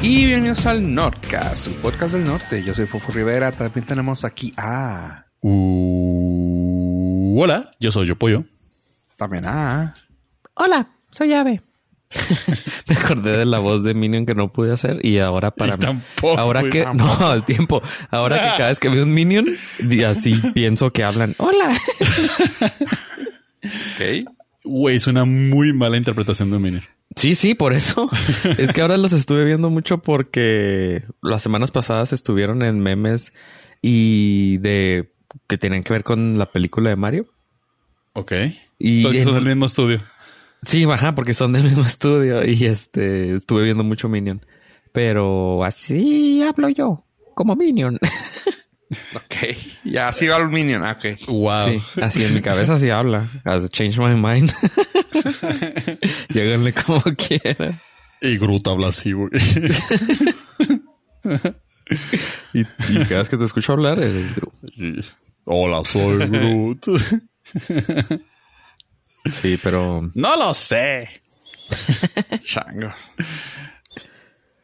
Y bienvenidos al Nordcast, el podcast del norte. Yo soy Fofo Rivera. También tenemos aquí a. Uh, hola, yo soy Yo Pollo. También a. Hola, soy Ave. Me acordé de la voz de Minion que no pude hacer y ahora para Y mí. tampoco, ahora y que tampoco. no, al tiempo. Ahora que cada vez que veo un Minion, así pienso que hablan. Hola. Ok. Güey, es una muy mala interpretación de mini. Sí, sí, por eso. Es que ahora los estuve viendo mucho porque las semanas pasadas estuvieron en memes y de que tenían que ver con la película de Mario. Ok. Y Entonces, son del mismo estudio. Sí, ajá, porque son del mismo estudio y este estuve viendo mucho Minion. Pero así hablo yo, como Minion. Ok. Ya así va el Minion. Ah, ok. Wow. Sí, así en mi cabeza así habla. Has changed my mind. Lléganle como quieran. Y Groot habla así, güey. Y, y cada vez que te escucho hablar eres. Y, Hola, soy Groot. Sí, pero no lo sé. Changos.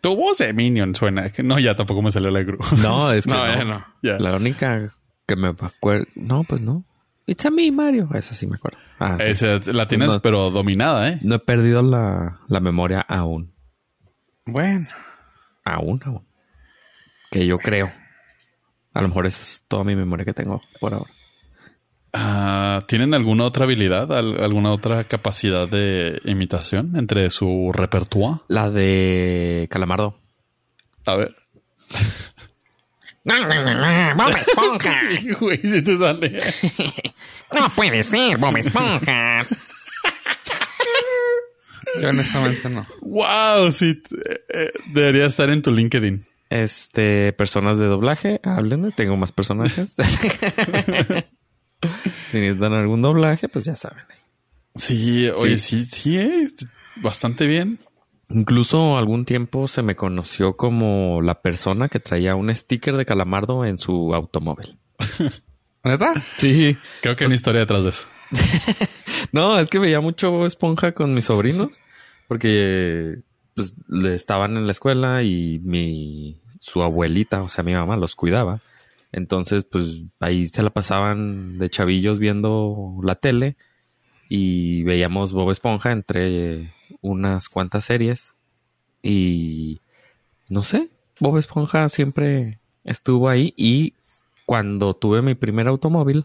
Tu voz de Minion suena. que No, ya tampoco me salió la Groot. no, es que No, no. ya no. Ya. La única que me acuerdo. No, pues no. It's a me, Mario. Eso sí me acuerdo. Ah. Esa la tienes, No. pero dominada, ¿eh? No he perdido la, la memoria aún. Bueno. Aún, aún. Que yo creo. A lo mejor esa es toda mi memoria que tengo por ahora. Ah, ¿Tienen alguna otra habilidad, al- alguna otra capacidad de imitación entre su repertoire? La de Calamardo. A ver. Bob Esponja. Sí, güey, si te sale. No puede ser, Bob Esponja. Yo honestamente no. wow, sí. eh, eh, debería estar en tu LinkedIn. Este, personas de doblaje, háblenme, tengo más personajes. si necesitan algún doblaje, pues ya saben. Sí, oye, sí, sí, eh, bastante bien. Incluso algún tiempo se me conoció como la persona que traía un sticker de calamardo en su automóvil. ¿Neta? Sí. Creo que hay una historia detrás de eso. No, es que veía mucho Esponja con mis sobrinos porque pues le estaban en la escuela y mi su abuelita, o sea, mi mamá los cuidaba. Entonces, pues ahí se la pasaban de chavillos viendo la tele y veíamos Bob Esponja entre unas cuantas series y no sé, Bob Esponja siempre estuvo ahí y cuando tuve mi primer automóvil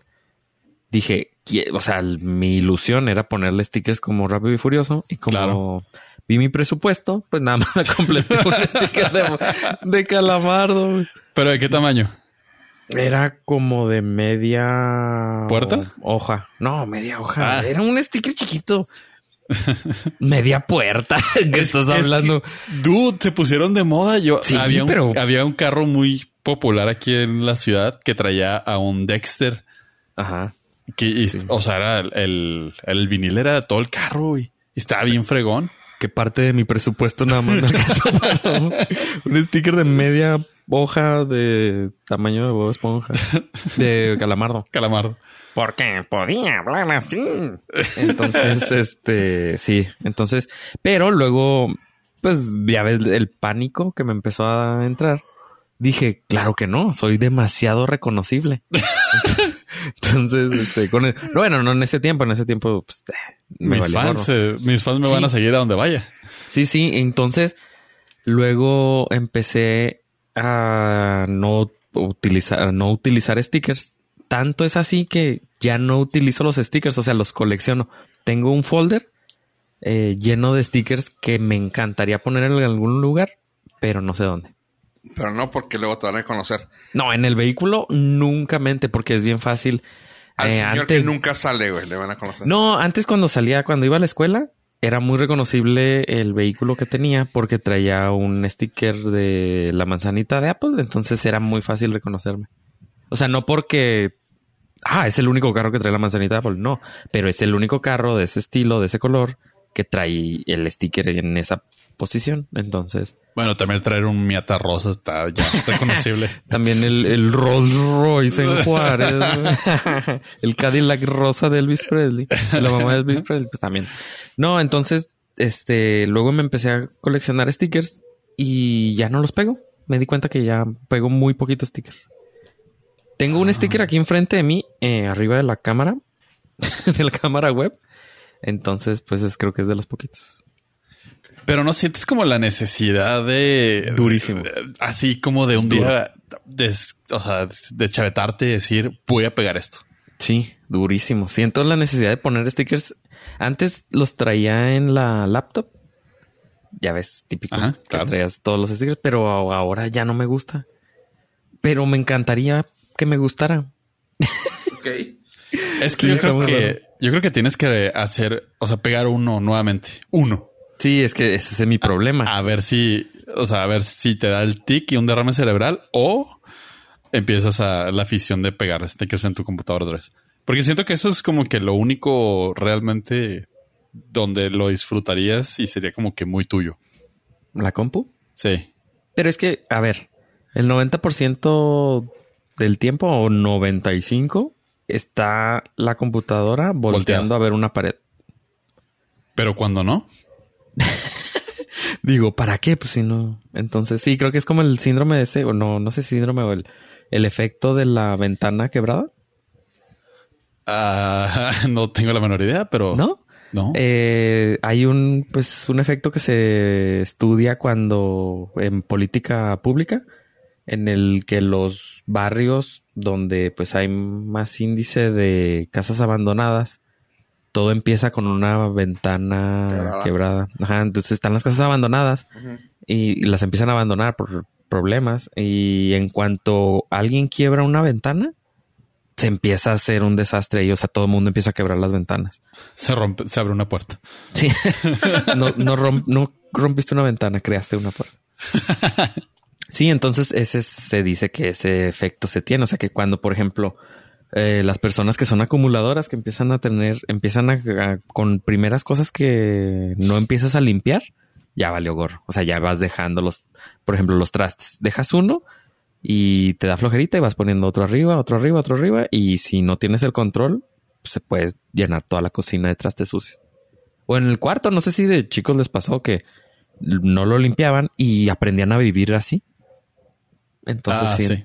dije, "Qui- o sea, mi ilusión era ponerle stickers como Rápido y Furioso y como Claro. vi mi presupuesto, pues nada más completé un sticker de, de calamardo. ¿Pero de qué tamaño? Era como de media ¿Puerta? hoja. No, media hoja. Ah. Era un sticker chiquito. media puerta. ¿Qué estás Es hablando? que, dude, se pusieron de moda. Yo Sí, había, un, pero- había un carro muy popular aquí en la ciudad que traía a un Dexter. Ajá. Que, y- O sea, era el, el, el vinil era todo el carro. Y estaba bien fregón. Que parte de mi presupuesto nada más me alcanzó para un, un sticker de media hoja de tamaño de Bob Esponja. De calamardo. Calamardo. Porque podía hablar así. Entonces, este, sí. Entonces, pero luego, pues ya ves el pánico que me empezó a entrar. Dije, claro que no, soy demasiado reconocible. Entonces, este, con el- bueno, no en ese tiempo, en ese tiempo, pues, eh, me Mis fans, eh, mis fans me Sí. van a seguir a donde vaya. Sí, sí. Entonces, luego empecé a no utilizar, a no utilizar stickers. Tanto es así que ya no utilizo los stickers, o sea, los colecciono. Tengo un folder eh, lleno de stickers que me encantaría poner en algún lugar, pero no sé dónde. Pero no porque luego te van a conocer. No, en el vehículo nunca mente, porque es bien fácil. Al Eh, señor antes, que nunca sale, güey, le van a conocer. No, antes cuando salía, cuando iba a la escuela, era muy reconocible el vehículo que tenía porque traía un sticker de la manzanita de Apple, entonces era muy fácil reconocerme. O sea, no porque, ah, es el único carro que trae la manzanita de Apple, no, pero es el único carro de ese estilo, de ese color, que trae el sticker en esa posición. Entonces, Bueno, también traer un Miata rosa está ya reconocible. también el, el Rolls Royce en Juárez, el Cadillac rosa de Elvis Presley, la mamá de Elvis Presley, pues también. No, entonces, este, luego me empecé a coleccionar stickers y ya no los pego. Me di cuenta que ya pego muy poquito sticker. Tengo un sticker aquí enfrente de mí, eh, arriba de la cámara, de la cámara web. Entonces, pues es- creo que es de los poquitos. Pero no sientes como la necesidad de. Durísimo. de- así como de un día. De, o sea, de chavetarte y decir, voy a pegar esto. Sí, durísimo. Siento la necesidad de poner stickers. Antes los traía en la laptop. Ya ves, típico Ajá, que claro. traías todos los stickers, pero ahora ya no me gusta. Pero me encantaría que me gustara. Es que Sí, yo creo que. raro. Yo creo que tienes que hacer, o sea, pegar uno nuevamente. Uno. Sí, es que ese es mi problema. A ver si, o sea, a ver si te da el tic y un derrame cerebral o empiezas a la afición de pegar stickers en tu computadora otra vez. Porque siento que eso es como que lo único realmente donde lo disfrutarías y sería como que muy tuyo. ¿La compu? Sí. Pero es que, a ver, el 90% del tiempo o 95% está la computadora volteando Volteada. a ver una pared. Pero cuando no, Digo, ¿para qué? Pues si no. Entonces, sí, creo que es como el síndrome de ese, o no, no sé si síndrome o el, el efecto de la ventana quebrada. ah, no tengo la menor idea, pero ¿No? no. Eh, hay un, pues, un efecto que se estudia cuando en política pública, en el que los barrios donde pues hay más índice de casas abandonadas, todo empieza con una ventana Quebrada. quebrada. Ajá, entonces están las casas abandonadas y las empiezan a abandonar por problemas y en cuanto alguien quiebra una ventana, se empieza a hacer un desastre y o sea, todo el mundo empieza a quebrar las ventanas. Se rompe, se abre una puerta. Sí. no, no, no rompiste una ventana, creaste una puerta. Sí, entonces ese es- se dice que ese efecto se tiene. O sea que cuando, por ejemplo, eh, las personas que son acumuladoras, que empiezan a tener, empiezan a, a- con primeras cosas que no empiezas a limpiar, ya valió gorro. O sea, ya vas dejando los, por ejemplo, los trastes. Dejas uno y te da flojerita y vas poniendo otro arriba, otro arriba, otro arriba. Y si no tienes el control, pues, se puede llenar toda la cocina de trastes sucios. O en el cuarto, no sé si de chicos les pasó que no lo limpiaban y aprendían a vivir así. Entonces Ah, sí. sí.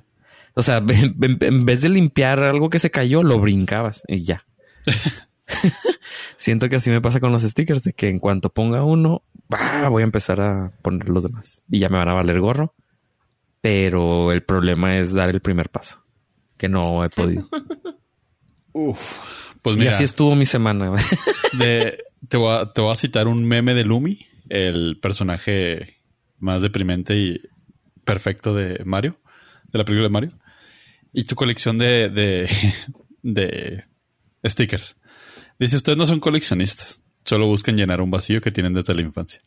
O sea, en, en- en vez de limpiar algo que se cayó, lo brincabas y ya. Siento que así me pasa con los stickers, de que en cuanto ponga uno, ¡bah! voy a empezar a poner los demás y ya me van a valer gorro. Pero el problema es dar el primer paso, que no he podido. Pues y mira, así estuvo mi semana. de- te, voy a, te voy a citar un meme de Lumi, el personaje más deprimente y perfecto de Mario, de la película de Mario, y tu colección de, de, de stickers. Dice, ustedes no son coleccionistas, solo buscan llenar un vacío que tienen desde la infancia,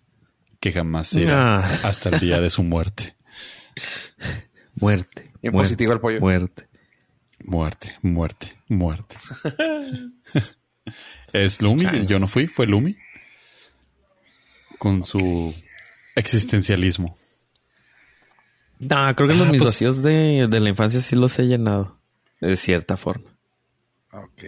que jamás se irá Ah. hasta el día de su muerte. muerte. Bien muerte, positivo el pollo. Muerte. Muerte, muerte, muerte. es Lumi, Changos. yo no fui, fue Lumi. Con su existencialismo. No, creo que los Ah, mis pues- vacíos de, de la infancia sí los he llenado. De cierta forma. Ok.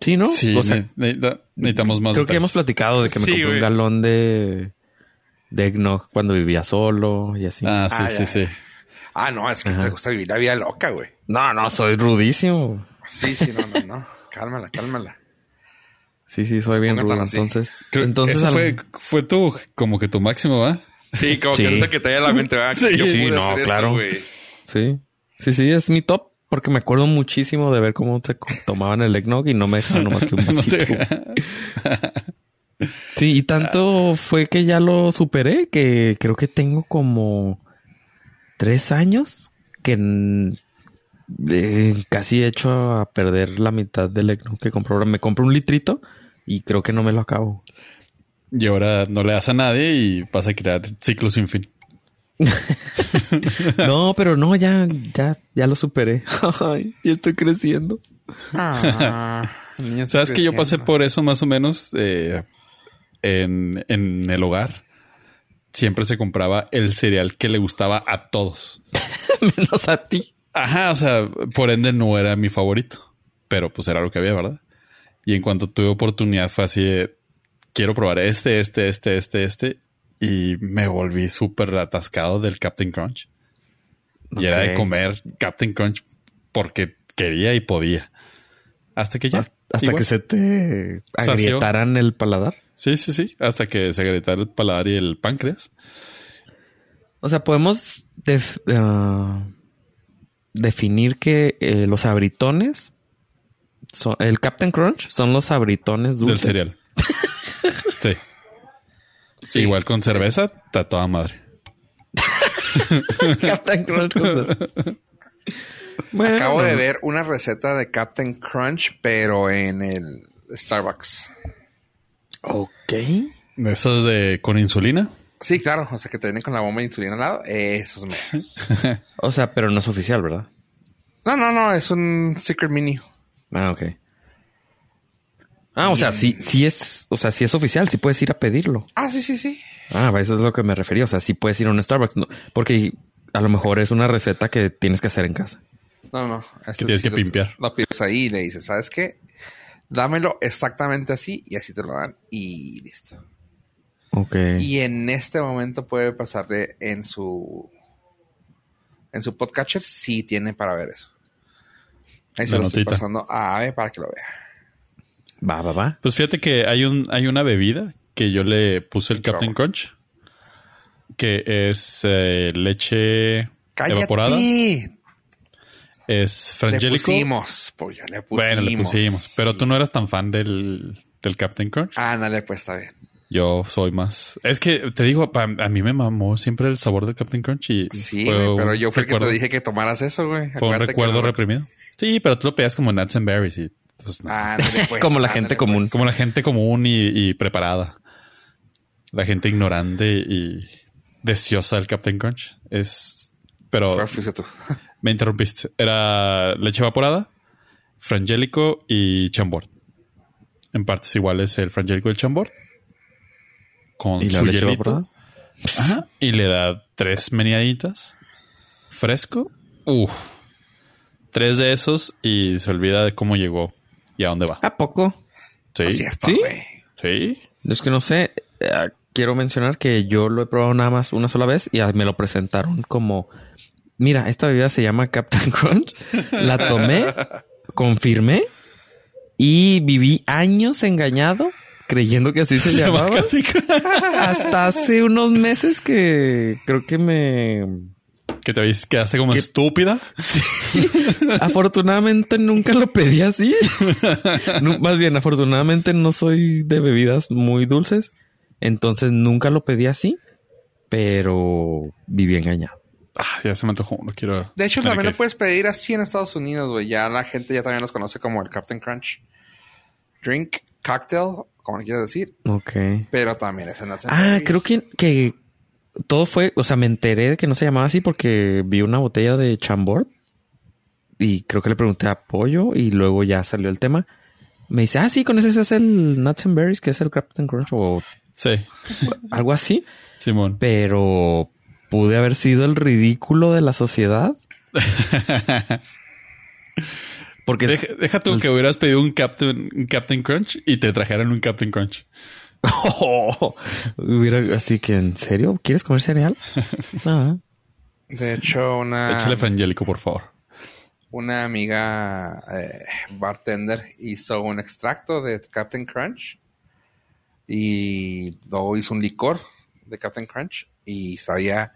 Sí, ¿no? Sí, o sea, ne- ne- necesitamos más. creo que detalles. hemos platicado de que me Sí, compré güey. un galón de, de eggnog cuando vivía solo y así. Ah, sí, Ah, sí, ya. sí. Ah, no, es que te gusta vivir la vida loca, güey. No, no, soy rudísimo. Sí, sí, no, no, no. Cálmala, cálmala. Sí, sí, soy bien rudo. Entonces, Creo- entonces eso al- fue, fue tu, como que tu máximo, ¿va? Sí, como Sí. que no sé que te haya la mente, ¿verdad? Sí, Yo sí, no, hacer claro. sí, sí, sí, es mi top porque me acuerdo muchísimo de ver cómo se tomaban el eggnog y no me dejaban nomás que un No vasito. te- Sí, y tanto fue que ya lo superé que creo que tengo como tres años que eh, casi he hecho a perder la mitad del eggnog que compré. Ahora me compro un litrito y creo que no me lo acabo. Y ahora no le das a nadie y vas a crear ciclos sin fin. No, pero no, ya, ya, ya lo superé. Ya estoy creciendo. Ah, niño Sabes que yo pasé por eso más o menos eh, en, en el hogar. Siempre se compraba el cereal que le gustaba a todos. Menos a ti. Ajá, o sea, por ende no era mi favorito, pero pues era lo que había, ¿verdad? Y en cuanto tuve oportunidad fue así de, quiero probar este, este, este, este, este. y me volví súper atascado del Captain Crunch. Y era de comer Captain Crunch porque quería y podía. Hasta que ya. Hasta que se te Sació. agrietaran el paladar. Sí, sí, sí. Hasta que se agrietara el paladar y el páncreas. O sea, podemos def- ah, definir que eh, los abritones, son, el Captain Crunch son los abritones dulces. Del cereal. Sí. Sí. Igual con cerveza, está toda madre. Captain Crunch. bueno, Acabo de ver una receta de Captain Crunch, pero en el Starbucks. Ok. Esos de con insulina. Sí, claro. O sea, que te vienen con la bomba de insulina al lado. Esos menos. O sea, pero no es oficial, ¿verdad? No, no, no. Es un secret mini. Ah, ok. Ah, o sea, sí, sí es, o sea, sí es oficial, sí puedes ir a pedirlo. Ah, sí, sí, sí. Ah, eso es lo que me refería. O sea, sí puedes ir a un Starbucks. no- porque a lo mejor es una receta que tienes que hacer en casa. No, no. Que tienes sí que lo- pimpear. Lo pides ahí y le dices, ¿sabes qué? Dámelo exactamente así y así te lo dan y listo. Ok. Y en este momento puede pasarle en su en su podcatcher sí tiene para ver eso. Ahí se La lo estoy pasando a Ave para que lo vea. Va, va, va. Pues fíjate que hay un, hay una bebida que yo le puse el Captain Crunch. Que es eh, leche evaporada. ¡Cállate! Es Le frangélico. pusimos. Pues ya le pusimos. Bueno, le pusimos. Pero tú no eras tan fan del, del Captain Crunch. Ándale, pues está bien. Yo soy más. Es que te digo, pa- a mí me mamó siempre el sabor del Captain Crunch y Sí, fue güey, pero yo fui el que recuerdo- te dije que tomaras eso, güey. Fue un recuerdo no- reprimido. Sí, pero tú lo pedías como nuts and berries y entonces, no. Ándale, pues, Como la ándale, gente común. pues. como la gente común y, y preparada. La gente ignorante y deseosa del Captain Crunch. Es. Pero tú. me interrumpiste. Era leche evaporada, frangélico y chambord. En partes iguales el frangélico y el chambord. Con ¿Y la su leche hielito. evaporada? Ajá. Y le da tres meneaditas. Fresco. Uf. Tres de esos y se olvida de cómo llegó y a dónde va. ¿A poco? Sí. No cierto, ¿Sí? Sí. Es que no sé. eh, quiero mencionar que yo lo he probado nada más una sola vez y me lo presentaron como... Mira, esta bebida se llama Captain Crunch. La tomé, confirmé y viví años engañado creyendo que así se, Se llama llamaba. casi- Hasta hace unos meses que creo que me... que te ves- quedaste como estúpida. Afortunadamente nunca lo pedí así. Más bien, afortunadamente no soy de bebidas muy dulces. Entonces nunca lo pedí así. Pero viví engañado. Ah, ya se me antojó uno. Quiero. De hecho, también que lo puedes pedir así en Estados Unidos, güey. Ya la gente ya también los conoce como el Captain Crunch. Drink, cocktail, como le quieras decir. Ok. Pero también es en and Ah, creo que, que todo fue, o sea, me enteré de que no se llamaba así porque vi una botella de chambord y creo que le pregunté a Pollo y luego ya salió el tema. Me dice, ah, sí, con ese se hace el Nuts and Berries, que es el Captain Crunch o Sí, algo así. Simón. Pero pude haber sido el ridículo de la sociedad. Porque Deja, deja tú que hubieras pedido un Captain, un Captain Crunch y te trajeran un Captain Crunch. hubiera así que en serio, ¿quieres comer cereal? Ah. De hecho, una, Échale frangélico, por favor. una amiga eh, bartender hizo un extracto de Captain Crunch y luego hizo un licor de Captain Crunch y sabía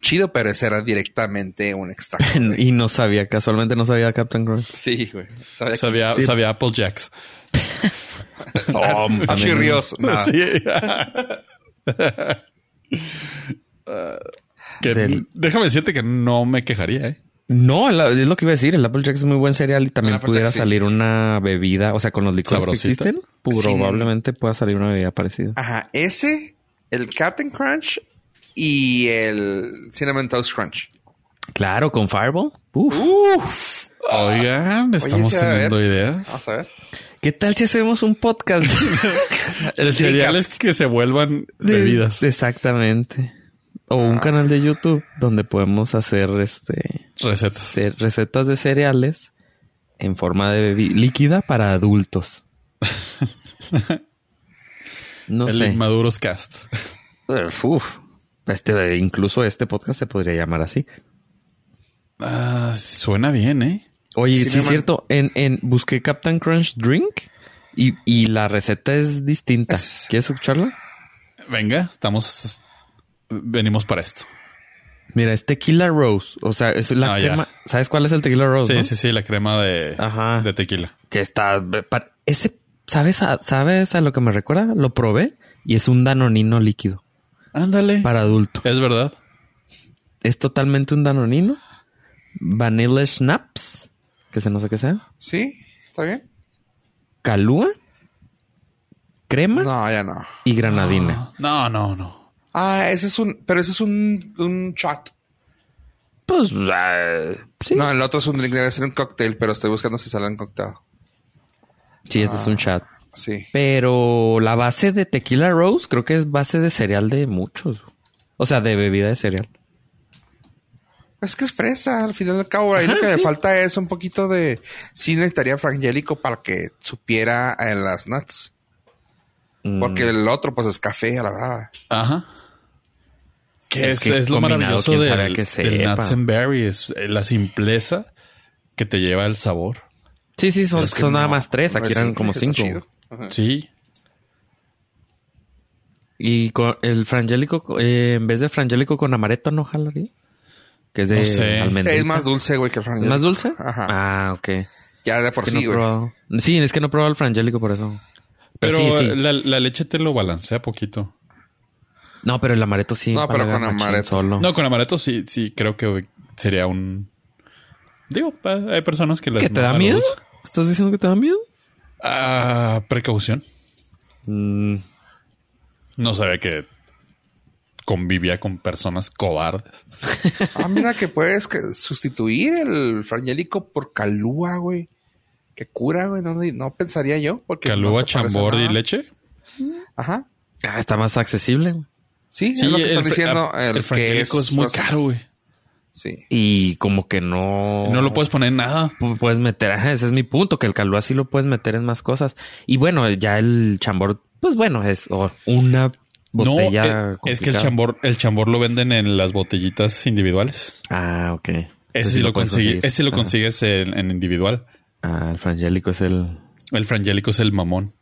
chido, pero ese era directamente un extracto. y no sabía, casualmente no sabía Captain Crunch. sí, güey. Sabía sabía Apple Jacks. Oh, nada. Sí. Que Del- Déjame decirte que no me quejaría, ¿eh? No, es lo que iba a decir. El Applejack es muy buen cereal y también pudiera sí. salir una bebida, o sea, con los licores Sabrosita. que existen, probablemente pueda salir una bebida parecida. Ajá, ese, el Captain Crunch y el Cinnamon Toast Crunch. Claro, con Fireball. Uf. Oigan, estamos teniendo ideas. Vamos a ver. ¿Qué tal si hacemos un podcast? El cereal es que se vuelvan de- bebidas. Exactamente. O un canal de YouTube donde podemos hacer este Recetas. ce- recetas de cereales en forma de bebi- líquida para adultos. No el sé. Inmaduros Cast. Uf. Este, incluso este podcast se podría llamar así. Ah, suena bien, ¿eh? Oye, sí, es cierto. En, en, busqué Captain Crunch Drink y, y la receta es distinta. Es- ¿Quieres escucharla? Venga, estamos... Venimos para esto. Mira, es tequila rose. O sea, es la Ah, ya. crema. ¿Sabes cuál es el tequila rose? Sí, no? sí, sí, la crema de, Ajá. de tequila. Que está. Ese, ¿sabes a, ¿sabes a lo que me recuerda? Lo probé y es un danonino líquido Ándale. para adulto. Es verdad. Es totalmente un danonino. Vanilla Snaps, que se no sé qué sea. ¿Sí? ¿Está bien? Calúa, crema No, ya no. y granadina. No, no, no. Ah, ese es un... Pero ese es un, un shot. Pues, ah, sí. No, el otro es un drink. Debe ser un cóctel, pero estoy buscando si sale en cóctel. Sí, este es un chat. Sí. Pero la base de tequila rose creo que es base de cereal de muchos. O sea, de bebida de cereal. Es que es fresa, al final del cabo. Ahí lo que sí. me falta es un poquito de... Sí necesitaría frangélico para que supiera en las nuts. Mm. Porque el otro, pues, es café, a la verdad. Ajá. Que Es es, que es lo maravilloso del, sepa. Nuts and Berry. Es eh, la simpleza que te lleva el sabor. Sí, sí, son, que son nada no, más tres. Aquí es eran simple, como cinco. Sí. Y con el frangélico, eh, en vez de frangélico con amaretto, ¿no jalaría? Que es de No sé. almendrita. Es más dulce, güey, que el ¿Es frangélico. más dulce? Ajá. Ah, ok. Ya de por Es que sí, güey. probado. Sí, es que no he probado el frangélico por eso. Pero sí, sí. La, la leche te lo balancea poquito. No, pero el amaretto sí. No, pero con amaretto. Solo. No, con amaretto sí, sí, creo que sería un... Digo, hay personas que les... ¿Qué te da miedo? ¿Estás diciendo que te da miedo? Ah, precaución. Mm, No sabía que convivía con personas cobardes. Ah, mira que puedes que- sustituir el frangélico por calúa, güey. Que cura, güey. No, no pensaría yo. Porque Calúa, no chambord y leche. Ajá. Ah, está más accesible. güey. Sí, es lo que están diciendo. ah, El, el frangélico es muy caro, güey. Sí. Y como que no... No lo puedes poner en nada. Pu- Puedes meter, ajá, ese es mi punto, que el calúa sí lo puedes meter en más cosas. Y bueno, ya el chambord, pues bueno, es oh, una botella. no, eh, es que el chambor, el chambor lo venden en las botellitas individuales. Ah, ok. Ese sí lo, conseguir. ese lo Ah. consigues en, en individual. Ah, el frangélico es el... El frangélico es el mamón.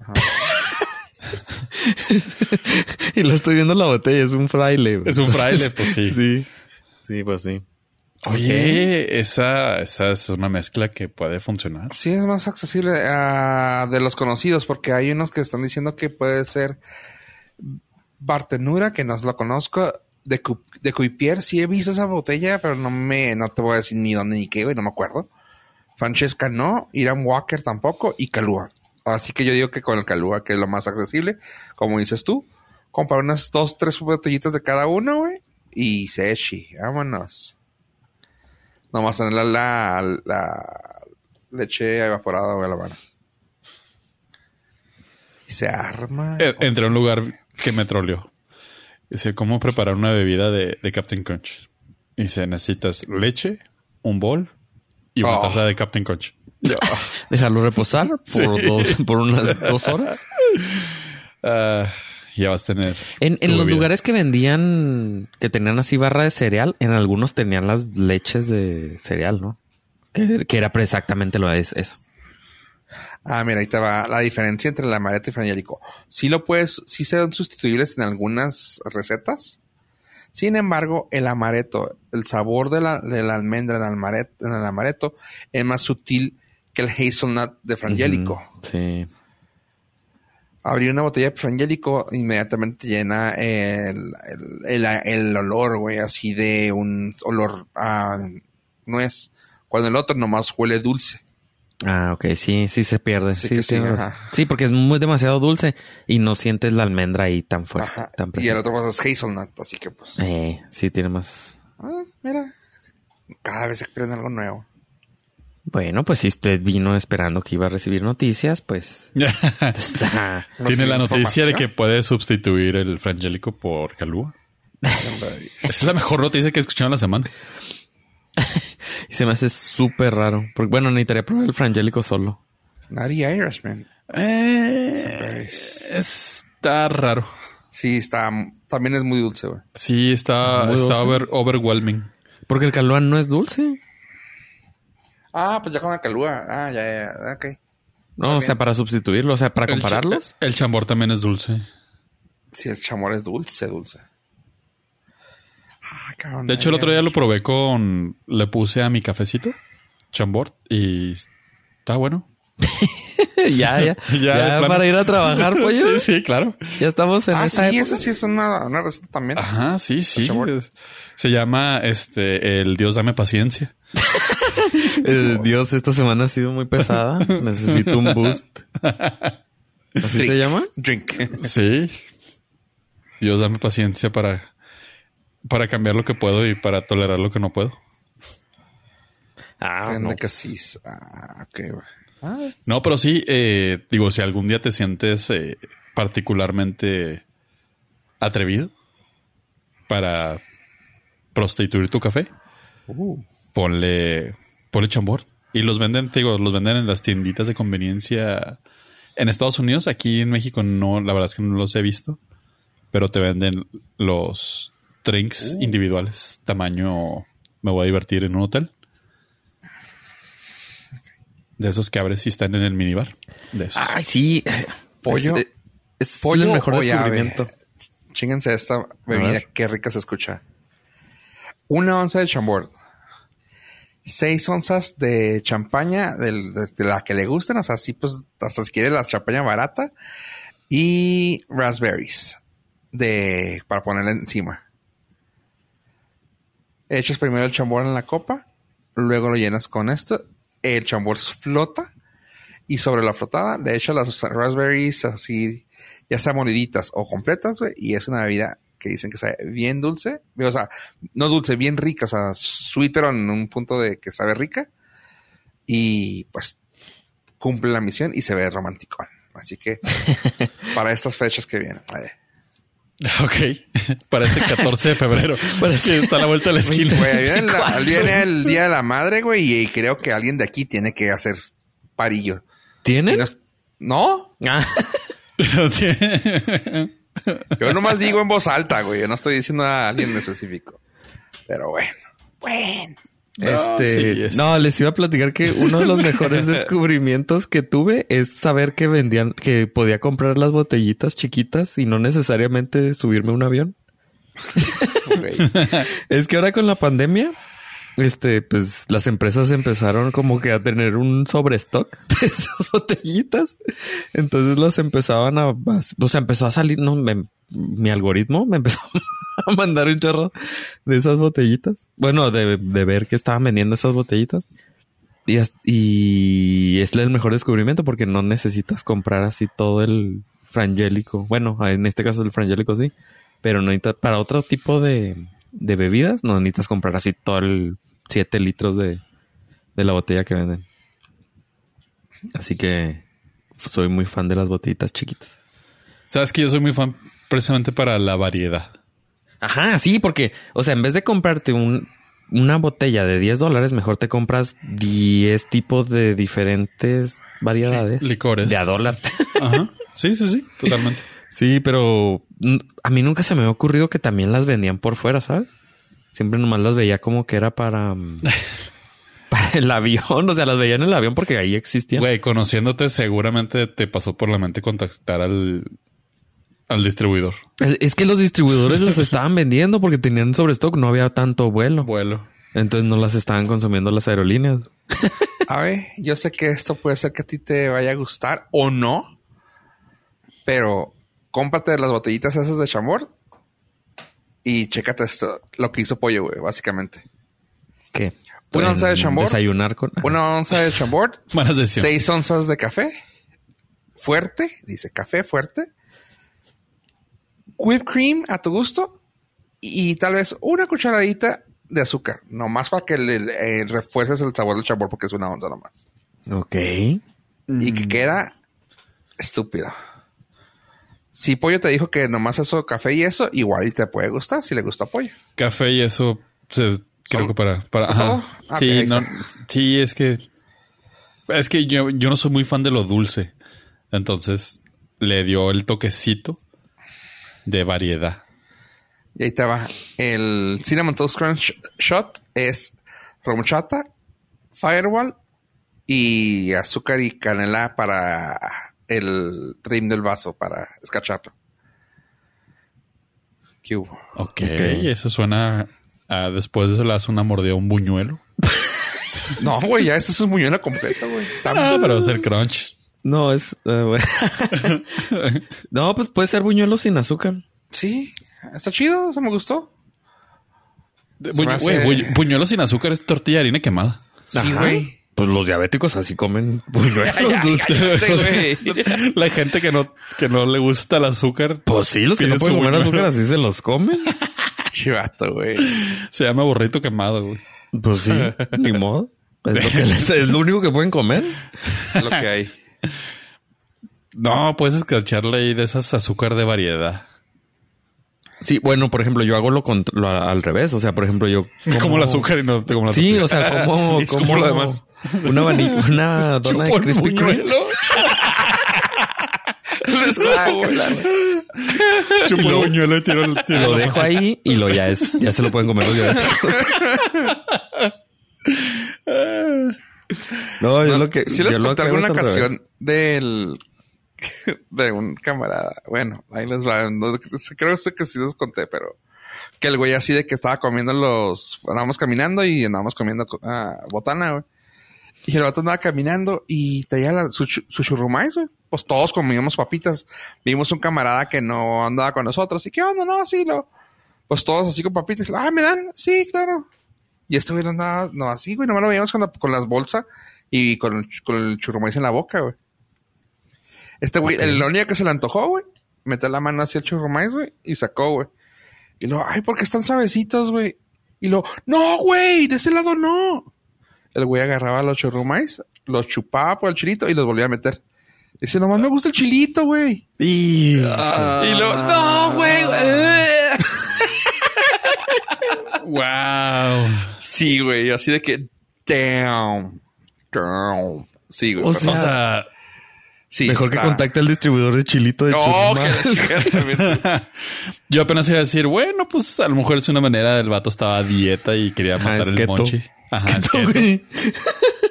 y lo estoy viendo en la botella, es un fraile. Es un fraile, pues sí. sí. Sí, pues sí. Oye, esa, esa es una mezcla que puede funcionar. Sí, es más accesible ah, de los conocidos, porque hay unos que están diciendo que puede ser Bartenura, que no lo conozco, de, Cu- Cuipier. Sí he visto esa botella, pero no me, no te voy a decir ni dónde ni qué, güey, no me acuerdo. Francesca no, Irán Walker tampoco, y Calúa. Así que yo digo que con el Calúa, que es lo más accesible, como dices tú, comprar unas dos, tres botellitas de cada uno, güey, y sechi, vámonos. Nomás tener la, la, la leche evaporada, güey, la mano. Y se arma. Entré a un lugar que me troleó. Dice, ¿cómo preparar una bebida de, de Captain Crunch? Dice, necesitas leche, un bol y una Oh. taza de Captain Crunch. Dejarlo reposar por, Sí. dos, por unas dos horas. Ah, ya vas a tener. En, en los bebida. lugares que vendían, que tenían así barra de cereal, en algunos tenían las leches de cereal, ¿no? Que, que era exactamente lo es eso. Ah, mira, ahí te va la diferencia entre el amaretto y frangélico. Sí lo puedes, sí son sustituibles en algunas recetas. Sin embargo, el amaretto, el sabor de la, de la almendra en el, amaretto, en el amaretto es más sutil que el hazelnut de frangélico. Sí. Abrir una botella de frangélico inmediatamente llena el, el, el- el olor, güey, así de un olor a nuez. Cuando el otro nomás huele dulce. Ah, ok, sí, sí se pierde. Sí Sí, que sí, porque es muy demasiado dulce y no sientes la almendra ahí tan fuerte, Ajá. tan Y el otro pues, es hazelnut, así que pues. Eh, sí, tiene más. Ah, mira. Cada vez se aprende algo nuevo. Bueno, pues si usted vino esperando que iba a recibir noticias, pues está. Tiene la noticia de que puede sustituir el frangélico por calúa. Esa es la mejor noticia que he escuchado en la semana. Y se me hace súper raro. Porque bueno, necesitaría probar el frangélico solo. Naughty Irishman. Eh, está raro. Sí, está... También es muy dulce, güey. Sí, está, Muy está over- overwhelming. Porque el calúa no es dulce. Ah, pues ya con la calúa. Ah, ya, ya, ya. Ok. No, o sea, para sustituirlo, o sea, para El cha- compararlos. El, chambor también es dulce. Sí, el chamor es dulce, dulce. Ah, cabrón, De hecho, el otro día lo probé con... Le puse a mi cafecito, chambord, y está bueno. ya, ya. Ya, para ir a trabajar, pollo. sí, sí, claro. Ya estamos en Ah, esa sí, época. esa sí es una, una receta también. Ajá, sí, sí. Se llama este el Dios dame paciencia. Eh, Dios, esta semana ha sido muy pesada. Necesito un boost. ¿Así se llama? Drink. Sí. Dios dame paciencia para para cambiar lo que puedo y para tolerar lo que no puedo. Ah, no. sí. Ah. Ah, No, pero sí, eh, digo, si algún día te sientes eh, particularmente atrevido para prostituir tu café, uh. ponle, ponle chambord. Y los venden, te digo, los venden en las tienditas de conveniencia en Estados Unidos. Aquí en México no, la verdad es que no los he visto. Pero te venden los drinks Uh. individuales. Tamaño, me voy a divertir en un hotel. De esos que abres y están en el minibar. De esos. Ay, sí. Pollo. Es, es Pollo el mejor descubrimiento. Chinguense esta bebida. Qué rica se escucha. Una onza de chambord. Seis onzas de champaña de, de la que le gusten. O sea, así pues hasta si quiere la champaña barata. Y raspberries. De, para ponerle encima. Echas primero el chambord en la copa. Luego lo llenas con esto. El chambord flota. Y sobre la flotada le echas las raspberries así, ya sea moliditas o completas, güey. Y es una bebida que dicen que sabe bien dulce. O sea, no dulce, bien rica. O sea, sweet, pero en un punto de que sabe rica. Y pues cumple la misión y se ve romántico. Así que para estas fechas que vienen. eh, Ok. Para este 14 de febrero. Para que está a la vuelta de la esquina. Güey, viene, la- viene el Día de la Madre, güey, y creo que alguien de aquí tiene que hacer parillo. Es- ¿No? Ah, Yo nomás digo en voz alta, güey. Yo no estoy diciendo a alguien en específico. Pero bueno. Bueno. Este, sí, no, les iba a platicar que uno de los mejores descubrimientos que tuve es saber que vendían, que podía comprar las botellitas chiquitas y no necesariamente subirme a un avión. Es que ahora con la pandemia, este, pues las empresas empezaron como que a tener un sobrestock de esas botellitas. Entonces las empezaban a, o sea, empezó a salir, no, me- mi algoritmo me empezó a mandar un chorro de esas botellitas. Bueno, de, de ver que estaban vendiendo esas botellitas. Y, y es el mejor descubrimiento porque no necesitas comprar así todo el frangélico. Bueno, en este caso el frangélico sí. Pero no para otro tipo de, de bebidas, no necesitas comprar así todo el 7 litros de, de la botella que venden. Así que soy muy fan de las botellitas chiquitas. Sabes que yo soy muy fan precisamente para la variedad. Ajá, sí, porque, o sea, en vez de comprarte un, una botella de 10 dólares, mejor te compras 10 tipos de diferentes variedades. Licores. De a dólar. Ajá. Sí, sí, sí. Totalmente. Sí, pero a mí nunca se me había ocurrido que también las vendían por fuera, ¿sabes? Siempre nomás las veía como que era para, mm, para el avión. O sea, las veía en el avión porque ahí existían. Güey, conociéndote, seguramente te pasó por la mente contactar al, al distribuidor. Es, es que los distribuidores las estaban vendiendo porque tenían sobrestock, no había tanto vuelo. Vuelo. Entonces no las estaban consumiendo las aerolíneas. A ver, yo sé que esto puede ser que a ti te vaya a gustar o no. Pero cómprate las botellitas esas de chamor. Y chécate esto, lo que hizo Pollo, güey, básicamente. ¿Qué? Una onza de chambord. Desayunar con... Una onza de chambord, Malas decisiones. seis onzas de café. Fuerte, dice café fuerte. Whipped cream a tu gusto. Y tal vez una cucharadita de azúcar. Nomás para que le, le- eh, refuerces el sabor del chambord porque es una onza nomás. Ok. Y que queda estúpido. Si Pollo te dijo que nomás eso, café y eso, igual y te puede gustar si le gusta Pollo. Café y eso, se- creo que para... para. Ah, sí, no, es que... Es que yo, yo no soy muy fan de lo dulce. Entonces le dio el toquecito de variedad. Y ahí te va. El Cinnamon Toast Crunch Shot es horchata, firewall y azúcar y canela para el rim del vaso, para escarcharlo. ¿Qué hubo? Ok, eso suena a después de eso le das una mordida a un buñuelo. No, güey, ya eso es un muñeco completo, güey. Está- Ah, pero va a ser crunch. No, es... eh, no, pues puede ser buñuelo sin azúcar. Sí, está chido, eso me gustó. Buñu- hace- buñuelo sin azúcar es tortilla de harina quemada. Sí, güey. Pues los diabéticos así comen buñuelos. La gente que no, que no le gusta el azúcar Pues sí, los que no pueden comer buñuelo. azúcar así se los comen. Chivato, güey. se llama burrito quemado, güey. Pues sí, ni modo. Es lo, que les- es lo único que pueden comer. Lo que hay. No, puedes escarcharle ahí de esas azúcar de variedad. Sí, bueno, por ejemplo, yo hago lo, lo al revés. O sea, por ejemplo, yo... Como el azúcar y no te como la Sí, o sea, como, Es como lo demás. Una, una dona de Krispy Kreme. Chupo el buñuelo y tiro el tiro Lo dejo ahí y lo ya es, ya se lo pueden comer los. No, yo lo que. Si les conté alguna ocasión del de un camarada. Bueno, ahí les va. No, creo que sí les conté, pero que el güey así de que estaba comiendo los. Andábamos caminando y andábamos comiendo ah, botana, güey. Y el vato andaba caminando y traía la- su, chu- su churrumais, güey. Pues todos comíamos papitas. Vimos un camarada que no andaba con nosotros. ¿Y qué onda? No, sí, lo. Pues todos así con papitas. Ah, ¿me dan? Sí, claro. Y este güey no andaba, no así, güey. Nomás lo veíamos con, la- con las bolsas y con, con el churrumais en la boca, güey. Este güey, el único que se le antojó, güey, metió la mano hacia el churrumais, güey, y sacó, güey. Y luego, ay, porque están suavecitos, güey. Y luego, no, güey, de ese lado no. El güey agarraba los churrumais, los chupaba por el chilito y los volvía a meter. Dice, nomás me gusta el chilito, güey. Y... Y luego, no, güey. eh". Wow. Sí, güey, así de que, damn, damn. Sí, güey. O sea, sí, Mejor que contacte al distribuidor de chilito de Oh, yo apenas iba a decir, bueno, pues a lo mejor es una manera, el vato estaba a dieta y quería Ajá, matar es el keto. monchi. Ajá, es keto. Güey.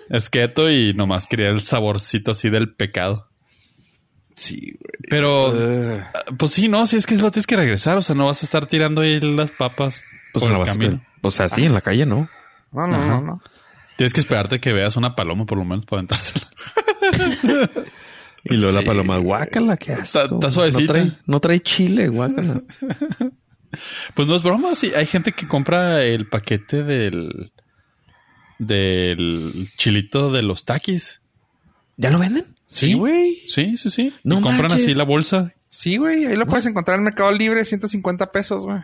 Es keto y nomás quería el saborcito así del pecado. Sí, güey. Pero, pues sí, no, si es que lo tienes que regresar, o sea, no vas a estar tirando ahí las papas Pues por en el la camino. basura. O sea, sí, en la calle, ¿no? No, no, no, no. Tienes que esperarte que veas una paloma por lo menos para aventársela. Y luego la paloma, guácala, qué asco. Está- está suavecita. No trae, no trae chile, guácala. Pues no es broma, sí. Hay gente que compra el paquete del del chilito de los taquis. ¿Ya lo venden? Sí, güey. Sí, sí, sí. No y compran manches. así la bolsa. Sí, güey. Ahí lo puedes encontrar en Mercado Libre, 150 pesos, güey.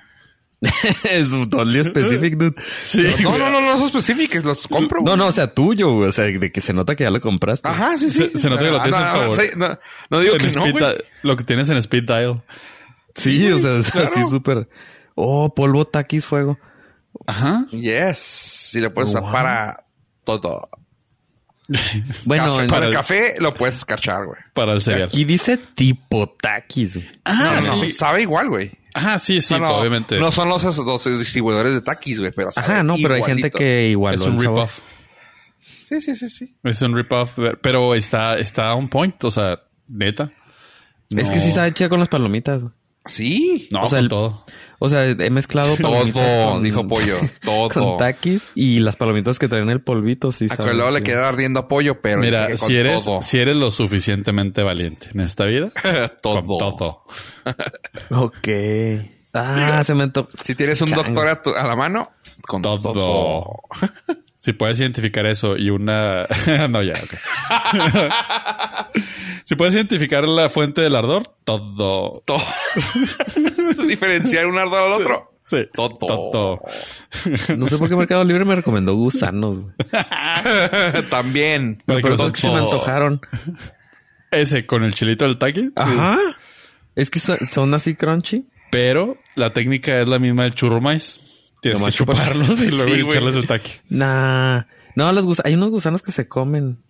es un totally specific, dude. Sí. No, no, no, no son específicos, los compro, güey. No, no, o sea, tuyo, güey. O sea, de que se nota que ya lo compraste. Ajá, sí, sí. Se- se nota que lo Ah, tienes no, a no, favor. sí, no, no digo En que no, güey. lo que tienes en speed dial. Sí, o sea, claro. así súper. Oh, polvo taquis fuego. Ajá. Yes. Y lo puedes usar Wow. para todo. Bueno, Café- para el el- café lo puedes escarchar, güey. Para el cereal. aquí dice tipo taquis, güey. Ah, no, no, sí. sabe igual, güey. Ajá, sí, sí, No, no, obviamente. No son los, los distribuidores de taquis, güey, pero sabe Ajá, no, pero hay gente que igual es un rip-off. Sí, sí, sí, sí. Es un rip-off, pero está, está on point, o sea, neta. Es que sí sabe chida con las palomitas. güey. Sí. No, o sea, con el- todo. O sea, he mezclado Todo, con- dijo Pollo. Todo. Con taquis y las palomitas que traen el polvito, sí. A que saben luego le queda ardiendo pollo, pero Mira, dice que con si eres, todo. si eres lo suficientemente valiente en esta vida, Todo. con todo. Ok. Ah, se me. Si tienes un Chango. doctor a, tu- a la mano, con Todo. todo. Si puedes identificar eso y una... no, ya. ok. si puedes identificar la fuente del ardor, todo. Todo. Diferenciar un ardor al otro. Sí. Todo. Todo. No sé por qué Mercado Libre me recomendó gusanos, güey. También. Pero es que se me antojaron. Ese con el chilito del taqui. Ajá. Es que son- son así crunchy. Pero la técnica es la misma del churro maíz. Tienes Nomás que chuparlos y luego Sí, echarles el taqui. Nah. No, los gus- hay unos gusanos que se comen.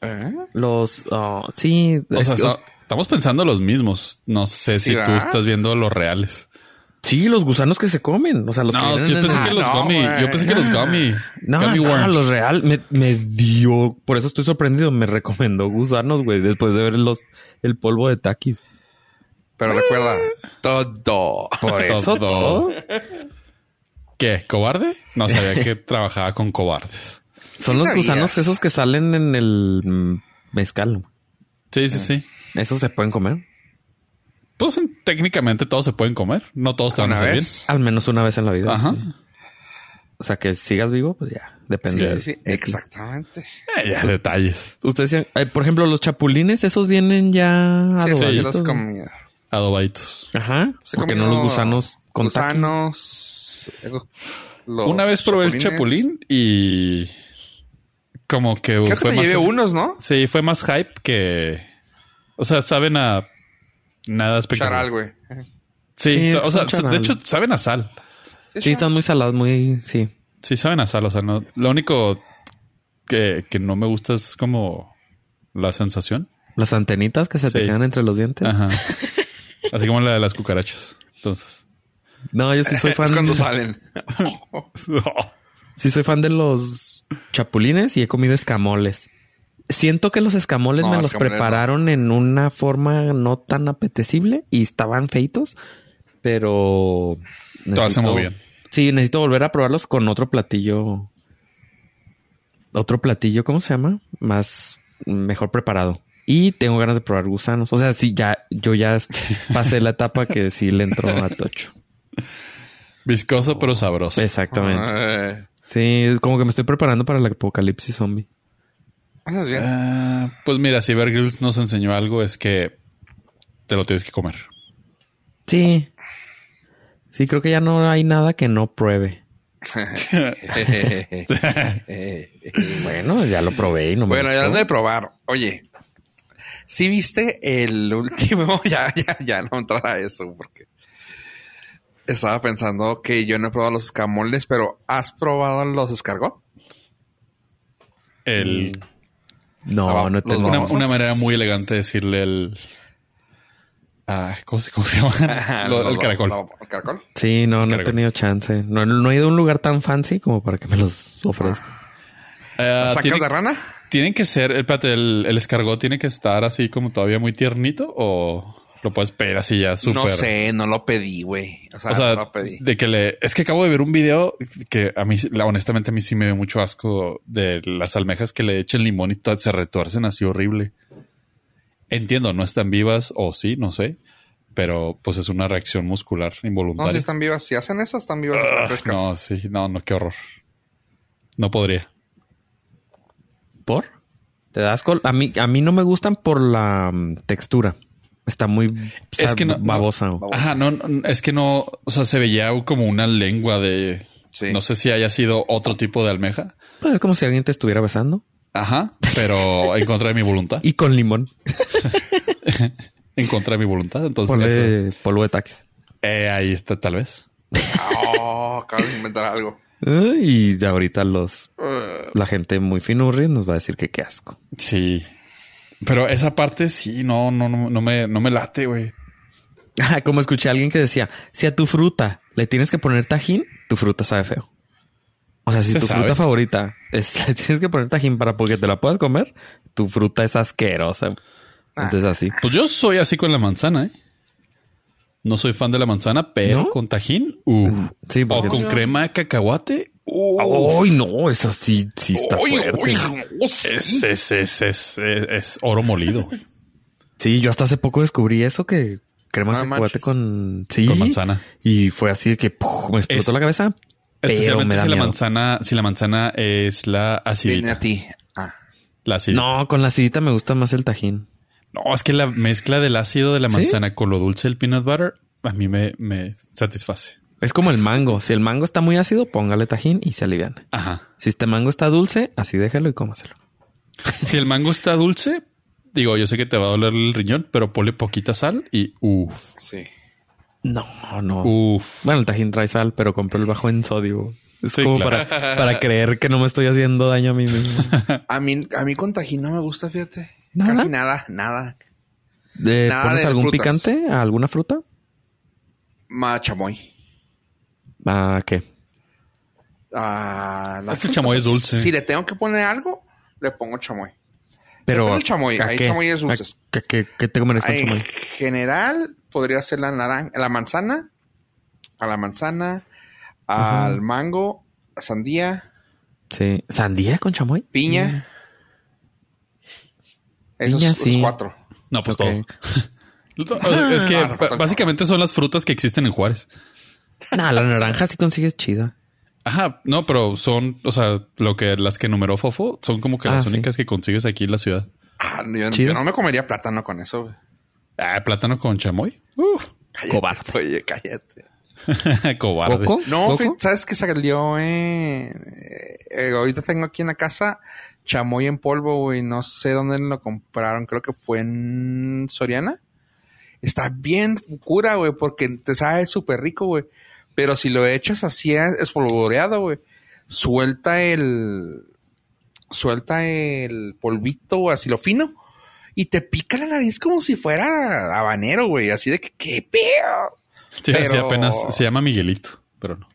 ¿Eh? Los, oh, sí. O es sea, Estamos pensando los mismos. No sé Sí, si tú estás viendo los reales. Sí, los gusanos que se comen. O sea, los no, que yo en pensé que los Ah, no, gummy. Yo pensé que los gummy. No, gummy no, worms. los real me, me dio, por eso estoy sorprendido, me recomendó gusanos, güey, después de ver los el polvo de taquis. Pero recuerda, todo. Por eso todo. ¿Qué? ¿Cobarde? No sabía que trabajaba con cobardes. Son Sí los sabías. gusanos esos que salen en el mezcal. Sí, sí, sí. Esos se pueden comer. Pues técnicamente todos se pueden comer. No todos te van a Una hacer vez. Al menos una vez en la vida. bien. Ajá. sí. O sea, que sigas vivo, pues ya, depende. sí, sí, de exactamente. Eh, ya, detalles. Ustedes eh, por ejemplo, los chapulines, esos vienen ya Sí, eso sí adobaditos, los. Adobaditos. Ajá. Se Porque no los gusanos con gusanos. Los Una vez probé el chapulín y como que Creo que te más llevé unos, ¿no? Sí, fue más hype que o sea, saben a nada espectacular. Charal, güey. Sí, o sea, charal. de hecho saben a sal. Sí, están muy salados, muy, sí. Sí, saben a sal, o sea, no lo único que, que no me gusta es como la sensación. Las antenitas que se te quedan entre los dientes. Ajá. Así como la de las cucarachas. Entonces, No, yo sí soy fan. Es cuando salen. Sí soy fan de los chapulines y he comido escamoles. Siento que los escamoles No, me los escamoles no. prepararon en una forma no tan apetecible y estaban feitos, pero Todo hace muy bien. Sí, necesito volver a probarlos con otro platillo. Otro platillo, ¿cómo se llama? Más mejor preparado. Y tengo ganas de probar gusanos. O sea, sí, ya, yo ya pasé la etapa que sí le entró a Tocho. Viscoso pero sabroso. Exactamente. Sí, es como que me estoy preparando para el apocalipsis zombie. Haces bien. Ah, pues mira, si Bear Grylls nos enseñó algo es que te lo tienes que comer. Sí. Sí, creo que ya no hay nada que no pruebe. Bueno, ya lo probé y no me bueno, ya hablando de probar. Oye, si viste el último? ya, ya, ya no entrar a eso porque estaba pensando que yo no he probado los escamoles, pero ¿has probado los escargot? El, No, Ah, no los tengo. una, una manera muy elegante de decirle el... Ah, ¿cómo, se- cómo se llama? Lo- el caracol. lo- ¿El caracol? Sí, no, no he tenido chance. No, no he ido a un lugar tan fancy como para que me los ofrezca. Ah, ¿Sacas ¿tiene- de rana? ¿Tienen que ser, espérate, el, el escargot tiene que estar así como todavía muy tiernito o lo puedes pedir así ya súper? No sé, no lo pedí, güey. O sea, O sea, no lo pedí. de que le... Es que acabo de ver un video que a mí, la- honestamente, a mí sí me dio mucho asco de las almejas que le echen limón y se retuercen así horrible. Entiendo, no están vivas o sí, no sé. Pero pues es una reacción muscular No, involuntaria. si están vivas. Si hacen eso, están vivas, están frescas. no, sí, no, no, qué horror. No podría. ¿Por? ¿Te das? A mí, a mí no me gustan por la mm, textura. Está muy o sea, es que no, no- babosa. Babosa. Ajá, no, no, es que no, o sea, se veía como una lengua de, Sí. no sé si haya sido otro tipo de almeja. Pues es como si alguien te estuviera besando. Ajá, pero en contra de mi voluntad. Y con limón. En contra de mi voluntad. Entonces, Ponle eso- polvo de taquis. eh, ahí está, tal vez. Oh, acabo de inventar algo. Y de ahorita los la gente muy finurri nos va a decir que qué asco. Sí. Pero esa parte sí, no, no, no, no me, no me late, güey. Ah, Como escuché a alguien que decía, si a tu fruta le tienes que poner tajín, tu fruta sabe feo. O sea, si Se tu sabe. fruta favorita es, le tienes que poner tajín para porque te la puedas comer, tu fruta es asquerosa. Entonces así. Pues yo soy así con la manzana, ¿eh? No soy fan de la manzana, pero ¿No? con tajín, uh. Sí, o con crema de cacahuate, uh. ¡Ay, no! Eso sí, sí está Uy, fuerte. uy, es, es, es, es, es, es oro molido. Sí, yo hasta hace poco descubrí eso que crema de manches. con... Sí. Con manzana. Y fue así de que ¡puf! me explotó Es- la cabeza. pero me Especialmente da si la manzana, si la manzana es la Viene acidita. a ti. Ah. La acidita. No, con la acidita me gusta más el tajín. No, es que la mezcla del ácido de la ¿Sí? manzana con lo dulce del peanut butter a mí me, me satisface. Es como el mango. Si el mango está muy ácido, póngale tajín y se aliviana. Ajá. Si este mango está dulce, así déjalo y cómaselo. Si el mango está dulce, digo, yo sé que te va a doler el riñón, pero ponle poquita sal y uff, Sí. No, no. uff. Bueno, el tajín trae sal, pero compro el bajo en sodio. Es Sí, como claro. para, para creer que no me estoy haciendo daño a mí mismo. A mí, a mí con tajín no me gusta, fíjate. ¿Nada? Casi nada, nada. ¿Le Nada pones de algún frutas. picante a alguna fruta? Ma chamoy. ¿A qué? Ah, las Es que el chamoy es dulce. Si le tengo que poner algo, le pongo chamoy. Pero chamoy. ¿a Hay qué? chamoyes ¿A dulces. ¿Qué, qué, qué te comerías con En chamoy? general, podría ser la naranja, la manzana, a la manzana, al mango, a sandía, Sí. ¿Sandía con chamoy? piña. Esos Piña, los sí. cuatro. No, pues todo. es que Ah, el básicamente son las frutas que existen en Juárez. Nah, la naranja sí consigues chida. Ajá, no, pero son, o sea, lo que las que numeró Fofo son como que Ah, las sí. únicas que consigues aquí en la ciudad. Ah, no, yo, yo no me comería plátano con eso. Ah, plátano con chamoy. Uf, Cállate, Cobarde. Oye, cállate. cobarde. ¿Coco? No, ¿sabes qué salió? Eh, eh, ahorita tengo aquí en la casa chamoy en polvo, güey. No sé dónde lo compraron. Creo que fue en Soriana. Está bien cura, güey, porque te sabe súper rico, güey. Pero si lo echas así espolvoreado, güey, suelta el... Suelta el polvito, así lo fino. Y te pica la nariz como si fuera habanero, güey. Así de que, ¿qué pedo? Pero- apenas se llama Miguelito, pero no.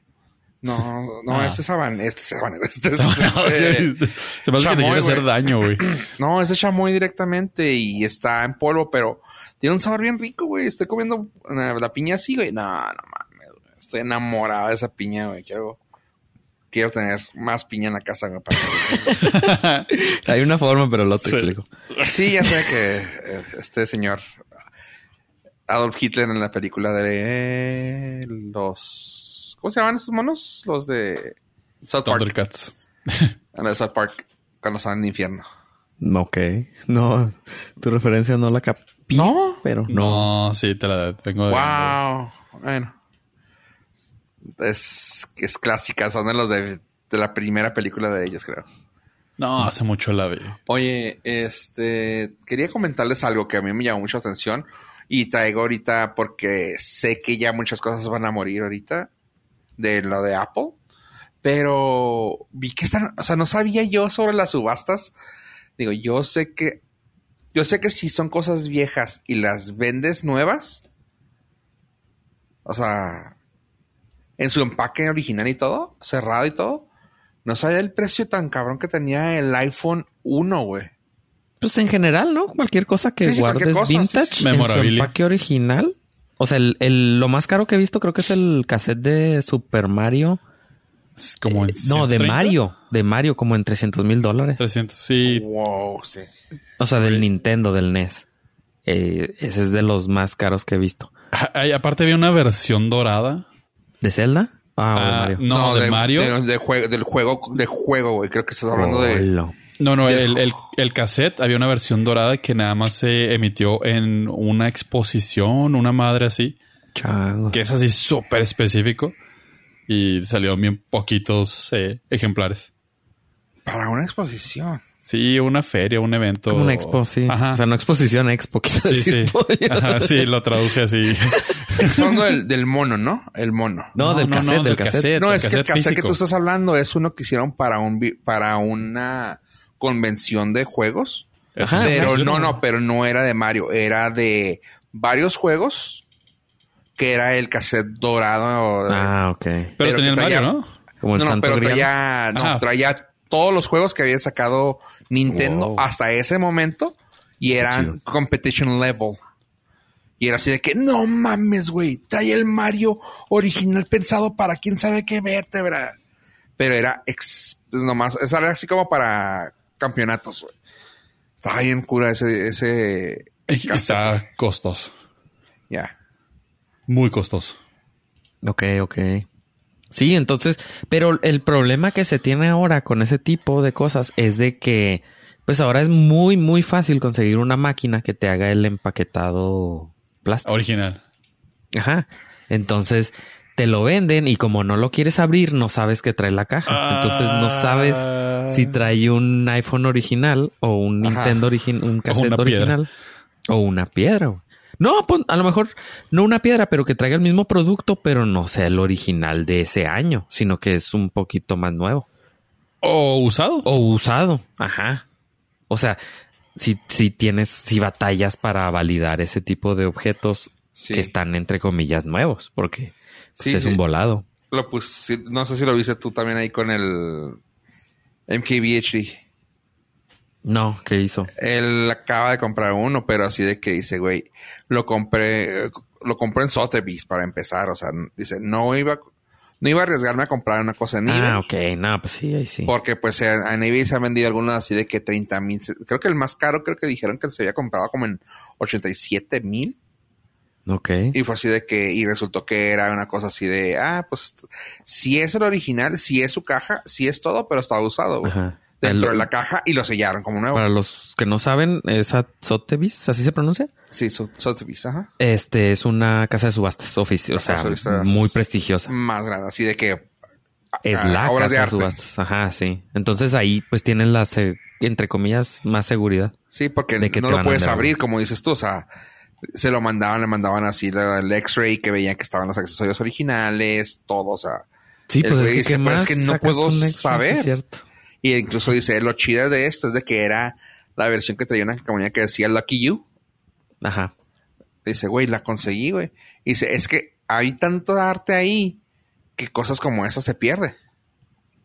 No, no, Ah. este es habanero. Este es habanero. Este es, eh, se me hace que te chamoy, quiere hacer daño, güey. no, es de chamoy directamente y está en polvo, pero tiene un sabor bien rico, güey. Estoy comiendo eh, la piña así, güey. No, no mames. Estoy enamorado de esa piña, güey. Quiero, quiero tener más piña en la casa, güey. para- Hay una forma, pero lo te Sí. explico. sí, ya sé que eh, este señor Adolf Hitler en la película de los... ¿Cómo se llaman esos monos? Los de South Park. Thundercats. En la de South Park, cuando están en el infierno. Ok. No, tu referencia no la capí. ¿No? Pero no. No, sí, te la tengo de... Wow. Bueno. Es, es clásica, son de los de, de la primera película de ellos, creo. No, hace mucho la vi. Oye, este, quería comentarles algo que a mí me llamó mucha atención y traigo ahorita porque sé que ya muchas cosas van a morir ahorita de lo de Apple, pero vi que están, o sea, no sabía yo sobre las subastas. Digo, yo sé que, yo sé que si son cosas viejas y las vendes nuevas, o sea, en su empaque original y todo, cerrado y todo, no sabía el precio tan cabrón que tenía el iPhone 1, güey. Pues en general, ¿no? Cualquier cosa que Sí, sí, guardes cosa, vintage sí, sí. en su empaque original. O sea, el, el- lo más caro que he visto creo que es el cassette de Super Mario. Es como en Eh, no, de 130, Mario. De Mario, como en 300 mil dólares. 300, sí. Wow, sí. O sea, del Nintendo, del NES. Eh, ese es de los más caros que he visto. Ah, ay, aparte había una versión dorada. ¿De Zelda? Ah, o de Ah, Mario. No, de, Mario. de- de juego, del juego, de juego, güey. Creo que estás hablando de. No, no, el, el, el cassette había una versión dorada que nada más se emitió en una exposición, una madre así, Chango. que es así súper específico y salieron bien poquitos eh, ejemplares. Para una exposición. Sí, una feria, un evento. Como una expo, sí. Ajá. O sea, no exposición, expo. quise sí, decir, sí. Ajá, sí, lo traduje así. Estás hablando del, del mono, ¿no? El mono. No, del cassette, del cassette. No, el es que el cassette que físico. tú estás hablando es uno que hicieron para un para una convención de juegos. Ajá, pero no, no, pero no era de Mario, era de varios juegos que era el cassette dorado. Ah, ok. Pero, pero tenía traía- Mario, ¿no? Como el no, no, Santo pero Grial. traía, no, Ajá. traía todos los juegos que había sacado Nintendo Wow. hasta ese momento y eran competition level. Y era así de que, no mames, güey, trae el Mario original pensado para quién sabe qué vértebra. Pero era ex, nomás, era así como para campeonatos, güey. Estaba bien cura ese, ese Y Está costoso. ya. Muy costoso. Ok, ok. Sí, entonces, pero el problema que se tiene ahora con ese tipo de cosas es de que, pues ahora es muy, muy fácil conseguir una máquina que te haga el empaquetado plástico. Original. Ajá. Entonces, te lo venden y como no lo quieres abrir, no sabes que trae la caja. Entonces, no sabes Ah. si trae un iPhone original o un Ajá. Nintendo original, un cassette piedra. original o una piedra. No, pues, a lo mejor no una piedra, pero que traiga el mismo producto, pero no sea el original de ese año, sino que es un poquito más nuevo O usado. o usado. Ajá. O sea, si, si tienes, si batallas para validar ese tipo de objetos Sí. que están entre comillas nuevos, porque pues, es sí. un volado. Lo pus- no sé si lo viste tú también ahí con el MKBHD. No, ¿qué hizo? Él acaba de comprar uno, pero así de que dice, güey, lo compré, lo compré en Sotheby's para empezar. O sea, dice, no iba, no iba a arriesgarme a comprar una cosa en eBay. Ah, ok, no, pues sí, ahí sí. Porque pues en eBay se han vendido algunos así de que 30 mil. Creo que el más caro creo que dijeron que se había comprado como en 87 mil. Ok. Y fue así de que, y resultó que era una cosa así de, ah, pues si es el original, si es su caja, si es todo, pero estaba usado Ajá. dentro El- de la caja y lo sellaron como nuevo. Para los que no saben, esa Sotheby's, ¿así se pronuncia? Sí, so- Sotheby's, ajá. Este es una casa de subastas oficial, o sea, subastas. muy prestigiosa. Más grande, así de que Es ah, la casa de arte. subastas. Ajá, sí. Entonces ahí pues tienen la, entre comillas, más seguridad. Sí, porque de que no lo a puedes abrir, como dices tú. O sea, se lo mandaban, le mandaban así la- el X-ray que veían que estaban los accesorios originales, todo. O sea, Sí, pues es que, dice, ¿qué "Pero es más que no puedo un extra?" Sí, saber. es cierto. y incluso dice, lo chido de esto es de que era la versión que traía una compañía que decía Lucky You. Ajá. Dice, güey, la conseguí, güey. Dice, es que hay tanto arte ahí que cosas como esas se pierde.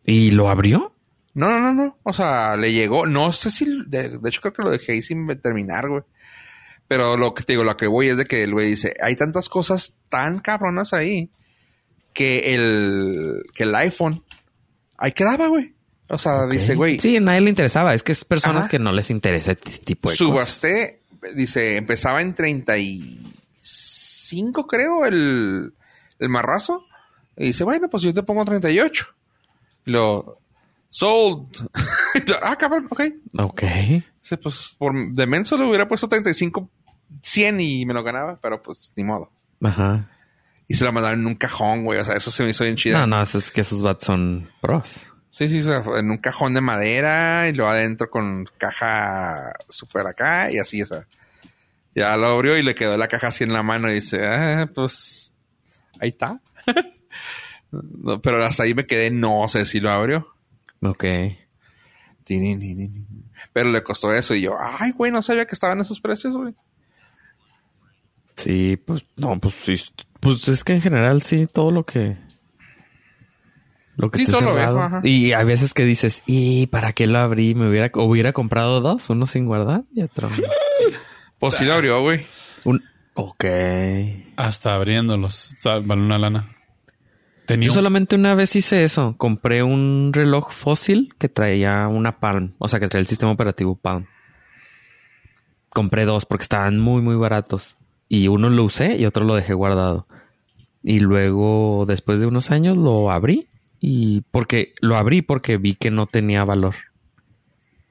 ¿Y lo abrió? No, no, no, no. O sea, le llegó. No sé si. De, de hecho, creo que lo dejé ahí sin terminar, güey. Pero lo que te digo, lo que voy es de que el güey dice: hay tantas cosas tan cabronas ahí que el, que el iPhone ahí quedaba, güy. O sea, dice, güey, Sí, a nadie le interesaba. Es que es personas Ajá. que no les interesa este tipo de cosas. subasté, dice, empezaba en 35, creo, el, el marrazo. Y dice, bueno, pues yo te pongo 38. Y Lo, sold. Lo, ah, cabrón, ok. Ok. Sí, pues por de menso le hubiera puesto 35, 100 y me lo ganaba, pero pues ni modo. Ajá. Y se lo mandaron en un cajón, güey. O sea, eso se me hizo bien chido. No, no, es es que esos bats son pros. Sí, sí, o sea, en un cajón de madera y luego adentro con caja súper acá y así, o sea. Ya lo abrió y le quedó la caja así en la mano y dice, ah, pues ahí está. No, pero hasta ahí me quedé, no sé si lo abrió. Ok. Pero le costó eso y yo, ay, güey, no sabía que estaban esos precios, güey. Sí, pues, no, pues sí. Pues es que en general sí, todo lo que. Lo que Sí, esté lo cerrado. viejo. Y hay veces que dices, ¿y para qué lo abrí? Me hubiera, hubiera comprado dos, uno sin guardar y otro. Pues sí lo abrió, güey. Un, ok. Hasta abriéndolos. Vale una lana. Tenía Yo solamente una vez hice eso. Compré un reloj fósil que traía una Palm. O sea, que traía el sistema operativo Palm. Compré dos porque estaban muy, muy baratos. Y uno lo usé y otro lo dejé guardado. Y luego, después de unos años, lo abrí. Y porque lo abrí porque vi que no tenía valor.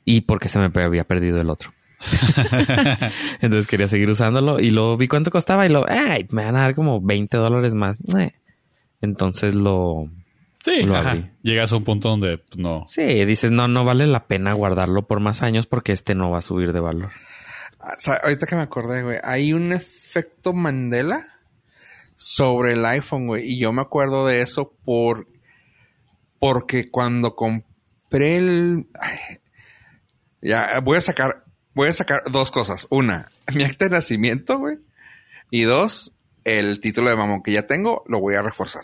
Y porque se me había perdido el otro. Entonces quería seguir usándolo. Y luego vi cuánto costaba y lo, ay, me van a dar como 20 dólares más. Eh. Entonces lo, Sí, lo ajá. abrí. Llegas a un punto donde pues, no. Sí, dices, no, no vale la pena guardarlo por más años porque este no va a subir de valor. Ah, ahorita que me acordé, güey, hay un efecto Mandela sobre el iPhone, güey. Y yo me acuerdo de eso por porque cuando compré el ay, ya voy a sacar voy a sacar dos cosas. Una, mi acta de nacimiento, güey. Y dos, el título de mamón que ya tengo, lo voy a reforzar.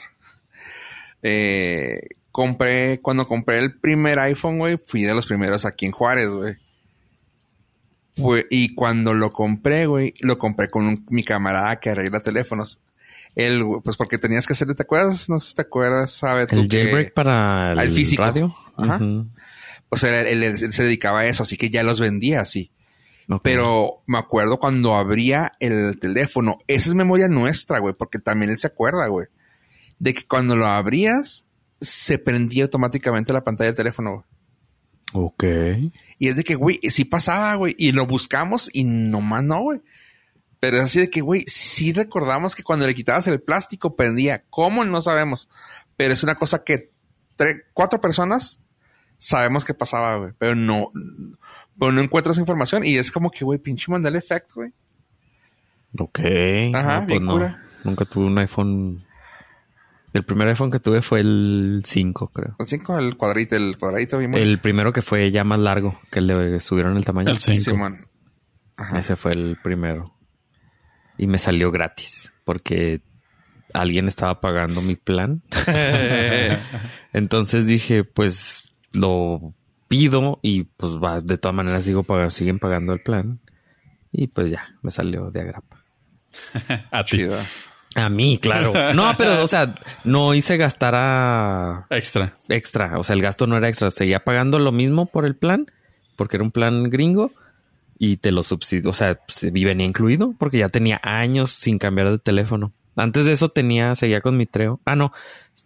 Eh, compré, cuando compré el primer iPhone, güey, fui de los primeros aquí en Juárez, güey. Y cuando lo compré, güey, lo compré con un- mi camarada que arregla teléfonos. Él, güey, pues porque tenías que hacer, ¿te acuerdas? No sé si te acuerdas, sabe tú El jailbreak para el, al físico. radio. Ajá. O sea, él, él- él se dedicaba a eso, así que ya los vendía así. Ok. Pero me acuerdo cuando abría el teléfono, esa es memoria nuestra, güey, porque también él se acuerda, güey, de que cuando lo abrías, se prendía automáticamente la pantalla del teléfono, güey. Ok. Y es de que, güey, sí pasaba, güey. Y lo buscamos y nomás no, güey. Pero es así de que, güey, sí recordamos que cuando le quitabas el plástico prendía. ¿Cómo? No sabemos. Pero es una cosa que cuatro personas sabemos que pasaba, güey. Pero no, pero no encuentras información. Y es como que, güey, pinche Mandela Effect, güey. Ok. Ajá, No, pues bien no. Nunca tuve un iPhone El primer iPhone que tuve fue el 5, creo. El 5, el cuadrito, el cuadradito bien El primero que fue ya más largo, que le subieron el tamaño. El 5. Simón. Ajá. Ese fue el primero. Y me salió gratis, porque alguien estaba pagando mi plan. Entonces dije, pues lo pido y pues va, de todas maneras sigo pagando, siguen pagando el plan. Y pues ya, me salió de agrapa. A ti. A mí, claro. No, pero, o sea, no hice gastar a Extra. extra. O sea, el gasto no era extra. Seguía pagando lo mismo por el plan, porque era un plan gringo y te lo subsidio. O sea, pues, y venía incluido porque ya tenía años sin cambiar de teléfono. Antes de eso tenía, seguía con mi treo. Ah, no,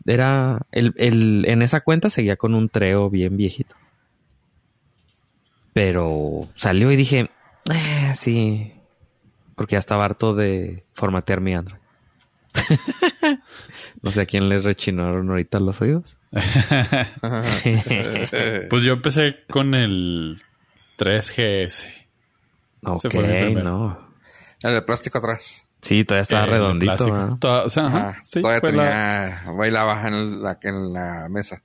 era el, el, en esa cuenta seguía con un treo bien viejito. Pero salió y dije, eh, sí, porque ya estaba harto de formatear mi Android. no sé a quién le rechinaron ahorita los oídos. Pues yo empecé con el 3GS. ok, no. El de plástico atrás. Sí, todavía estaba Eh, redondito. Toda- o sea, ajá, Ajá. sí, Todavía la- tenía bailaba en la, en la mesa.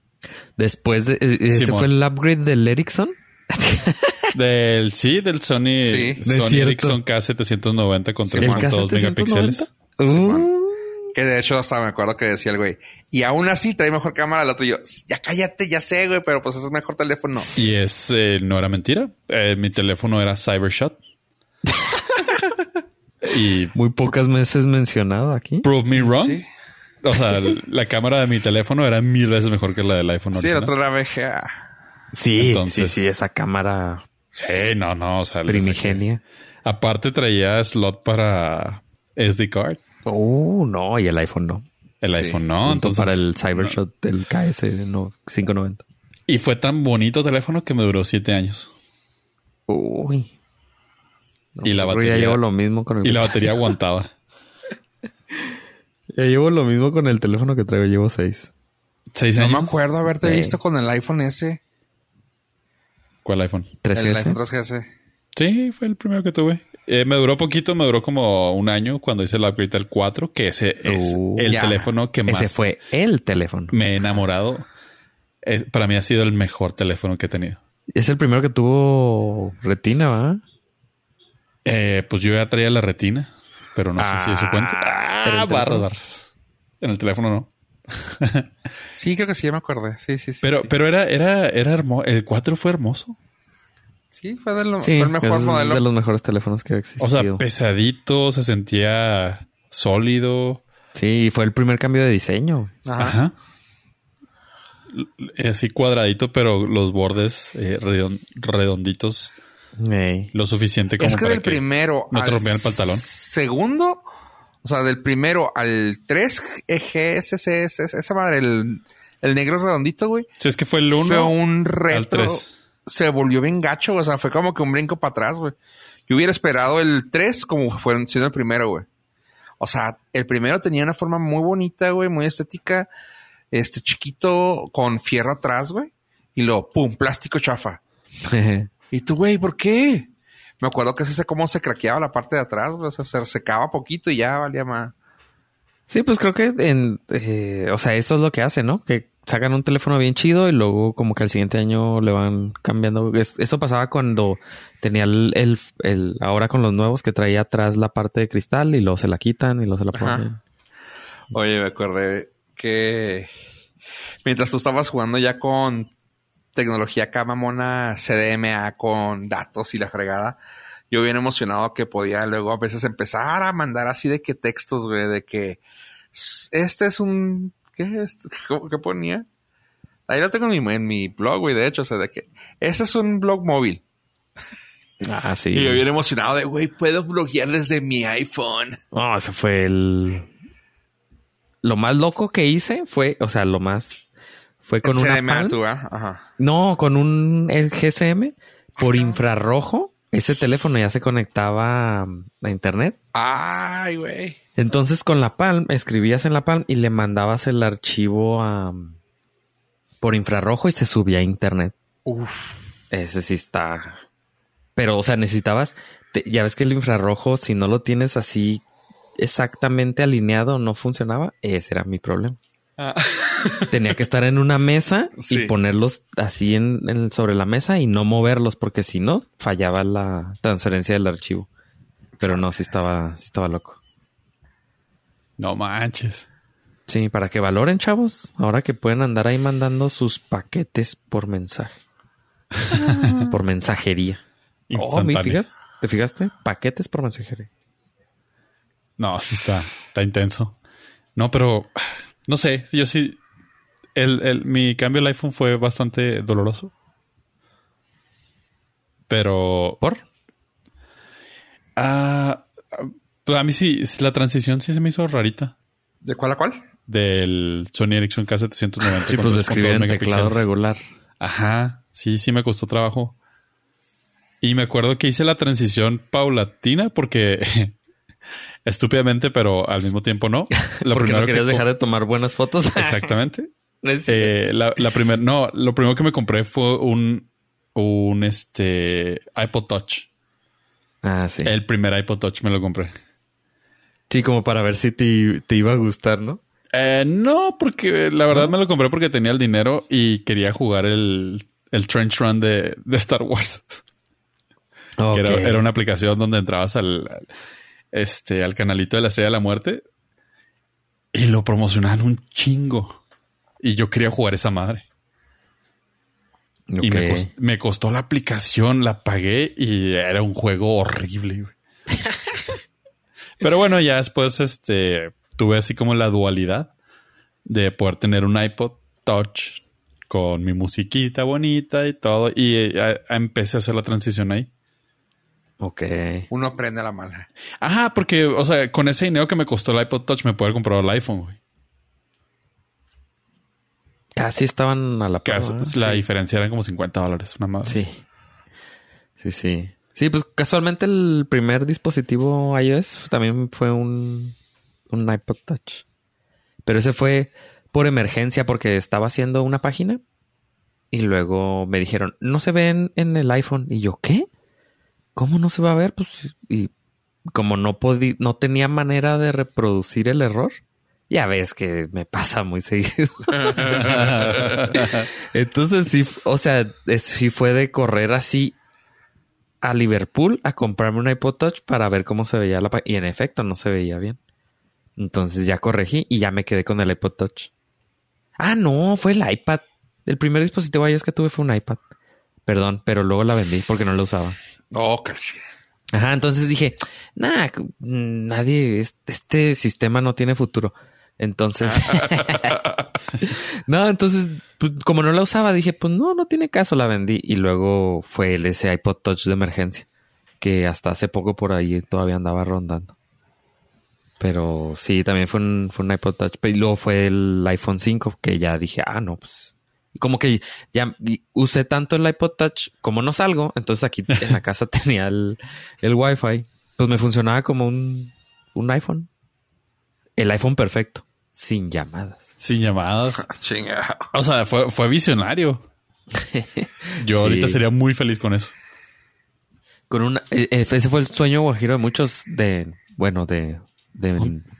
Después de eh, ese Simón. fue el upgrade del Ericsson. Del, sí, del Sony, Sí. Sony. Ericsson K790 con Sí, ¿El 3.2 megapíxeles. K790? Simón. Uh, Que de hecho hasta me acuerdo que decía el güey. Y aún así trae mejor cámara el otro. Y yo, ya cállate, ya sé, güey, pero pues es mejor teléfono. Y es, eh, no era mentira. Eh, mi teléfono era Cybershot. y muy pocas veces mencionado aquí. prove me wrong. Sí, O sea, la cámara de mi teléfono era mil veces mejor que la del iPhone sí el original. era VGA. Sí, Entonces- sí, sí, esa cámara Sí, no, no. O sea, primigenia. Aparte traía slot para SD card. Uh, no, y el iPhone no. El Sí. iPhone no. Entonces, para el Cybershot del KS no, 590. Y fue tan bonito teléfono que me duró siete años. Uy. No, Y la batería- Ya llevo lo mismo con el Y la batería aguantaba. Ya llevo lo mismo con el teléfono que traigo, llevo seis. ¿Seis No años? me acuerdo haberte visto con el iPhone S. ¿Cuál iPhone? El 3GS. iPhone 3GS. Sí, fue el primero que tuve. Eh, me duró poquito, me duró como un año cuando hice el upgrade al 4, que ese es Uh, el ya. teléfono que más Ese fue el teléfono. me he enamorado. Es- para mí ha sido el mejor teléfono que he tenido. Es el primero que tuvo retina, ¿va? Eh, pues yo ya traía la retina, pero no sé si eso cuenta. Ah, ¿pero Ah, el barras, barras. En el teléfono no. Sí, creo que sí, ya me acordé. Sí, sí, sí. Pero, sí. pero era, era, era hermoso. El 4 fue hermoso. Sí, fue, de lo- Sí, fue el mejor es modelo. de los mejores teléfonos que ha existido. O sea, pesadito, se sentía sólido. sí, fue el primer cambio de diseño. Ajá. Ajá. Así cuadradito, pero los bordes eh, redon- redonditos Lo suficiente como Es que para del primero no te al rompieran el pantalón. segundo, o sea, del primero al 3 GSS, esa madre, el, el negro redondito, güey, Sí, es que fue el 1 fue un al retro. 3. Se volvió bien gacho, o sea, fue como que un brinco para atrás, güey. Yo hubiera esperado el 3 como fue siendo el primero, güey. O sea, el primero tenía una forma muy bonita, güey, muy estética, este chiquito con fierro atrás, güey, y luego, pum, plástico chafa. Y tú, güey, ¿por qué? Me acuerdo que ese cómo se craqueaba la parte de atrás, güey. O sea, se secaba poquito y ya valía más. Sí, pues creo que en, eh, o sea, eso es lo que hace, ¿no? Que sacan un teléfono bien chido y luego como que al siguiente año le van cambiando. Es- eso pasaba cuando tenía el, el, el- ahora con los nuevos que traía atrás la parte de cristal y luego se la quitan y luego se la Ajá. ponen. Oye, me acordé que mientras tú estabas jugando ya con tecnología acá mamona CDMA con datos y la fregada, yo bien emocionado que podía luego a veces empezar a mandar así de que textos, güey, de que este es un... ¿Qué es? ¿Cómo- ¿Qué ponía? Ahí lo tengo en mi, en mi blog, güey, de hecho, o sea, de que este es un blog móvil. Ah, sí. Y yo bien emocionado de, güey, puedo bloguear desde mi iPhone. No, ese fue el... Lo más loco que hice fue, o sea, lo más... Fue con una Palm. tú, ¿ah? Ajá. No, con un eh, GSM por infrarrojo. Ese teléfono ya se conectaba a internet. Ay, güey. Entonces con la Palm, escribías en la Palm y le mandabas el archivo a, por infrarrojo y se subía a internet. Uf. Ese sí está. Pero, o sea, necesitabas. te- ya ves que el infrarrojo, si no lo tienes así exactamente alineado, no funcionaba. Ese era mi problema. tenía que estar en una mesa Sí. y ponerlos así en, en- sobre la mesa y no moverlos porque si no fallaba la transferencia del archivo. Pero no, sí estaba, sí estaba loco. No manches. Sí, para que valoren, chavos. Ahora que pueden andar ahí mandando sus paquetes por mensaje. por mensajería. Oh, fíjate, ¿Te fijaste? Paquetes por mensajería. No, sí está, está intenso. No, pero no sé, yo sí. El, el- mi cambio al iPhone fue bastante doloroso. Pero. ¿Por? Ah, pues a mí sí, la transición sí se me hizo rarita. ¿De cuál a cuál? Del Sony Ericsson K790. Sí, pues de 3.2 escribir en teclado regular. Ajá, sí, sí me costó trabajo. Y me acuerdo que hice la transición paulatina porque estúpidamente, pero al mismo tiempo no. Lo Porque no que querías co- dejar de tomar buenas fotos. Exactamente. No es cierto. Eh, la, la primer, no, lo primero que me compré fue un, un este iPod Touch. ah, sí. El primer iPod Touch me lo compré. Sí, como para ver si te, te iba a gustar, ¿no? Eh, no, porque la verdad me lo compré porque tenía el dinero y quería jugar el, el Trench Run de, de Star Wars. Que era, era una aplicación donde entrabas al, al- este, al canalito de la Estrella de la Muerte y lo promocionaban un chingo. Y yo quería jugar esa madre. Y me, Ok. cos- me costó la aplicación, la pagué y era un juego horrible. güey. Pero bueno, ya después este, tuve así como la dualidad de poder tener un iPod Touch con mi musiquita bonita y todo. Y eh, a- a- empecé a hacer la transición ahí. Ok. Uno aprende a la mala. Ajá, porque, o sea, con ese dinero que me costó el iPod Touch me puedo haber comprado el iPhone, güey. Casi estaban a la par. La Sí. diferencia eran como 50 dólares, una madre. Sí. Sí, sí. Sí, pues casualmente el primer dispositivo iOS también fue un, un iPod Touch. Pero ese fue por emergencia porque estaba haciendo una página y luego me dijeron, no se ven en el iPhone. Y yo, ¿qué? ¿Cómo no se va a ver? Pues, y como no podí, no tenía manera de reproducir el error, ya ves que me pasa muy seguido. Entonces sí, o sea, sí fue de correr así a Liverpool a comprarme un iPod Touch para ver cómo se veía la y en efecto no se veía bien. Entonces ya corregí y ya me quedé con el iPod Touch. Ah, no, fue el iPad. El primer dispositivo iOS que tuve fue un iPad. Perdón, pero luego la vendí porque no la usaba. Oh, qué. Ajá, entonces dije, nah, mm, nadie, es- este sistema no tiene futuro. Entonces, no, entonces, pues, como no la usaba, dije, pues no, no tiene caso, la vendí. Y luego fue el ese iPod Touch de emergencia, que hasta hace poco por ahí todavía andaba rondando. Pero sí, también fue un, fue un iPod Touch. Y luego fue el iPhone 5, que ya dije, ah, no, pues. Y como que ya usé tanto el iPod Touch, como no salgo, entonces aquí en la casa tenía el, el Wi-Fi. Pues me funcionaba como un, un iPhone. El iPhone perfecto, sin llamadas. Sin llamadas. Chinga. O sea, fue, fue visionario. Yo Sí. ahorita sería muy feliz con eso. Con una, eh, eh, ese fue el sueño guajiro de muchos de, bueno, de, de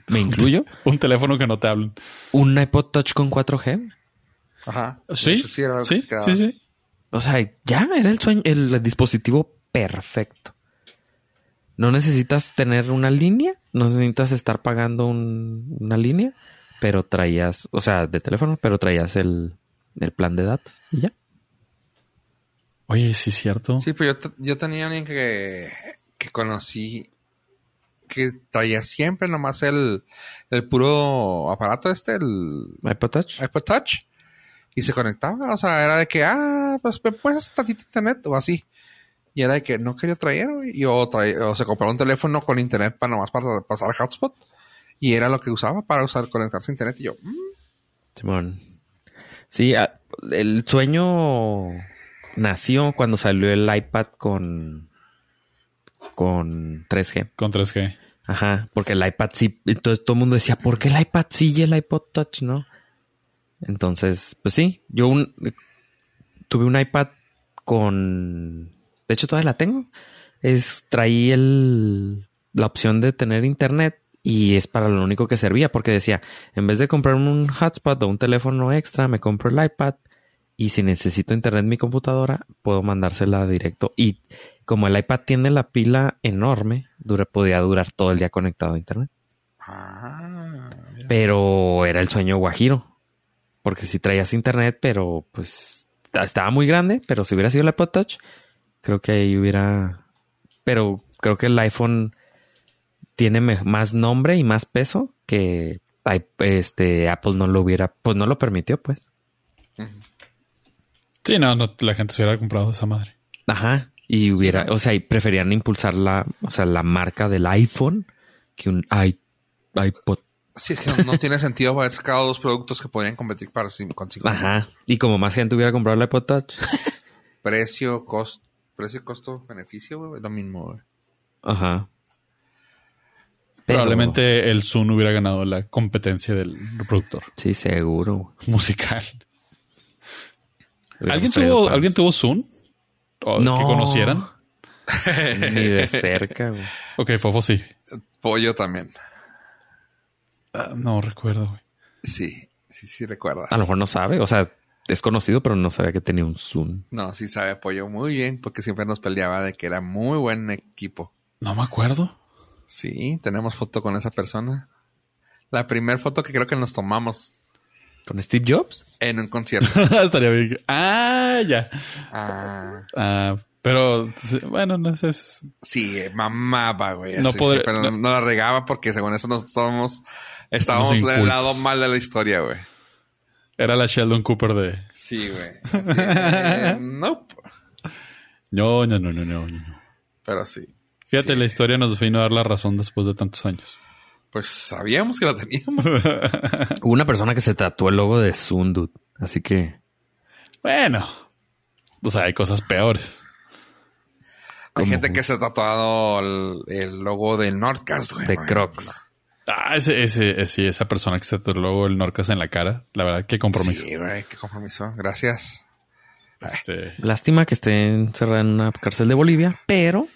me incluyo, Un teléfono que no te hablen. un iPod Touch con 4G. Ajá. Sí, sí, sí, sí. O sea, ya era el sueño, el dispositivo perfecto. No necesitas tener una línea, no necesitas estar pagando un- una línea, pero traías, o sea, de teléfono, pero traías el, el plan de datos y ya. Oye, sí, es cierto. Sí, pues yo, yo tenía alguien que, que conocí que traía siempre nomás el, el puro aparato este, el iPod Touch. iPod Touch. Y se conectaba, o sea, era de que, ah, pues me puedes hacer tantito internet o así. Y era de que no quería traer, güey. Y o se compró un teléfono con internet para nomás para pasar hotspot. Y era lo que usaba para usar, conectarse a internet. Y yo, mm, Simón. Sí, a- el sueño nació cuando salió el iPad con, con 3G. Con 3G. Ajá, porque el iPad sí, entonces todo el mundo decía, ¿por qué el iPad sí y el iPod Touch no? Entonces, pues sí, yo un- tuve un iPad con, de hecho todavía la tengo, es, traí el, la opción de tener internet y es para lo único que servía, porque decía, en vez de comprarme un hotspot o un teléfono extra, me compro el iPad y si necesito internet en mi computadora, puedo mandársela directo. Y como el iPad tiene la pila enorme, dura, podía durar todo el día conectado a internet. Ah. Pero era el sueño guajiro. Porque si traías internet, pero pues estaba muy grande, pero si hubiera sido el iPod Touch, creo que ahí hubiera... Pero creo que el iPhone tiene más nombre y más peso que este Apple no lo hubiera, pues no lo permitió, pues. Sí, no, no, la gente se hubiera comprado esa madre. Ajá. Y hubiera, o sea, y preferían impulsar la, o sea, la marca del iPhone que un i- iPod. Sí, es que no, no tiene sentido haber sacado dos productos que podrían competir para sí, consigo. Ajá. Y como más gente hubiera comprado el iPod Touch. Precio, costo, precio, costo, beneficio, güey, es lo mismo, güey. Ajá. Pero- Probablemente el Zoom hubiera ganado la competencia del reproductor Sí, seguro. musical. ¿Alguien tuvo. ¿Alguien tuvo Zoom? ¿O No. que conocieran? Ni de cerca, güey. Ok, Fofo sí. Pollo también. Ah, no recuerdo, güey. Sí, sí, sí recuerdas. A lo mejor no sabe. O sea, es conocido, pero no sabía que tenía un Zoom. No, sí sabe Pollo muy bien porque siempre nos peleaba de que era muy buen equipo. No me acuerdo. Sí, tenemos foto con esa persona. La primera foto que creo que nos tomamos ¿Con Steve Jobs? en un concierto. Estaría bien. Ah, ya. Ah, Ah, pero bueno, no sé. sí, mamaba, güey. No Sí, podré- sí, pero no. no. la regaba porque según eso nos estábamos, estábamos del lado mal de la historia, güey. Era la Sheldon Cooper de. Sí, güey. Así, eh, nope. No, no, no, no, no. no. Pero sí. Fíjate, Sí. la historia nos vino a dar la razón después de tantos años. Pues sabíamos que la teníamos. Hubo una persona que se tatuó el logo de dude. Así que... Bueno, o sea, hay cosas peores. Hay ¿Cómo? gente que se ha tatuado el, el logo del Nordcast, güey. De Crocs. Ah, ese, ese, sí, esa persona que se tatuó el Norcas en la cara. La verdad, qué compromiso. Sí, güey, qué compromiso. Gracias. Este, Lástima que esté encerrada en una cárcel de Bolivia, pero...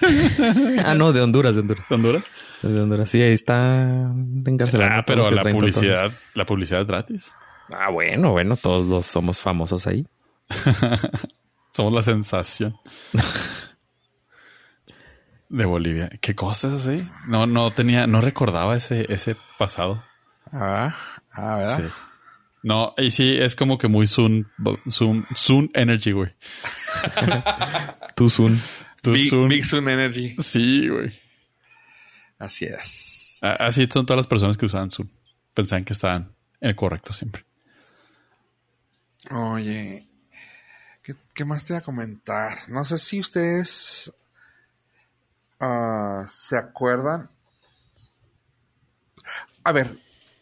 ah, no, de Honduras, de Honduras. ¿de Honduras? De Honduras. Sí, ahí está encarcelado. Ah, pero la publicidad, la publicidad es gratis. Ah, bueno, bueno, todos los somos famosos ahí. Somos la sensación. de Bolivia. ¿Qué cosas, eh? No, no tenía, no recordaba ese, ese pasado. Ah, ah, ¿verdad? Sí. No, y sí, es como que muy Zoom, Zoom, Zoom Energy, güey. Tú, Zoom. Tu Big, Zoom- Big Zoom Energy. Sí, güey. Así es. Así son todas las personas que usaban Zoom. Pensaban que estaban en el correcto siempre. Oye, ¿qué, qué más te iba a comentar? No sé si ustedes ah, se acuerdan. A ver,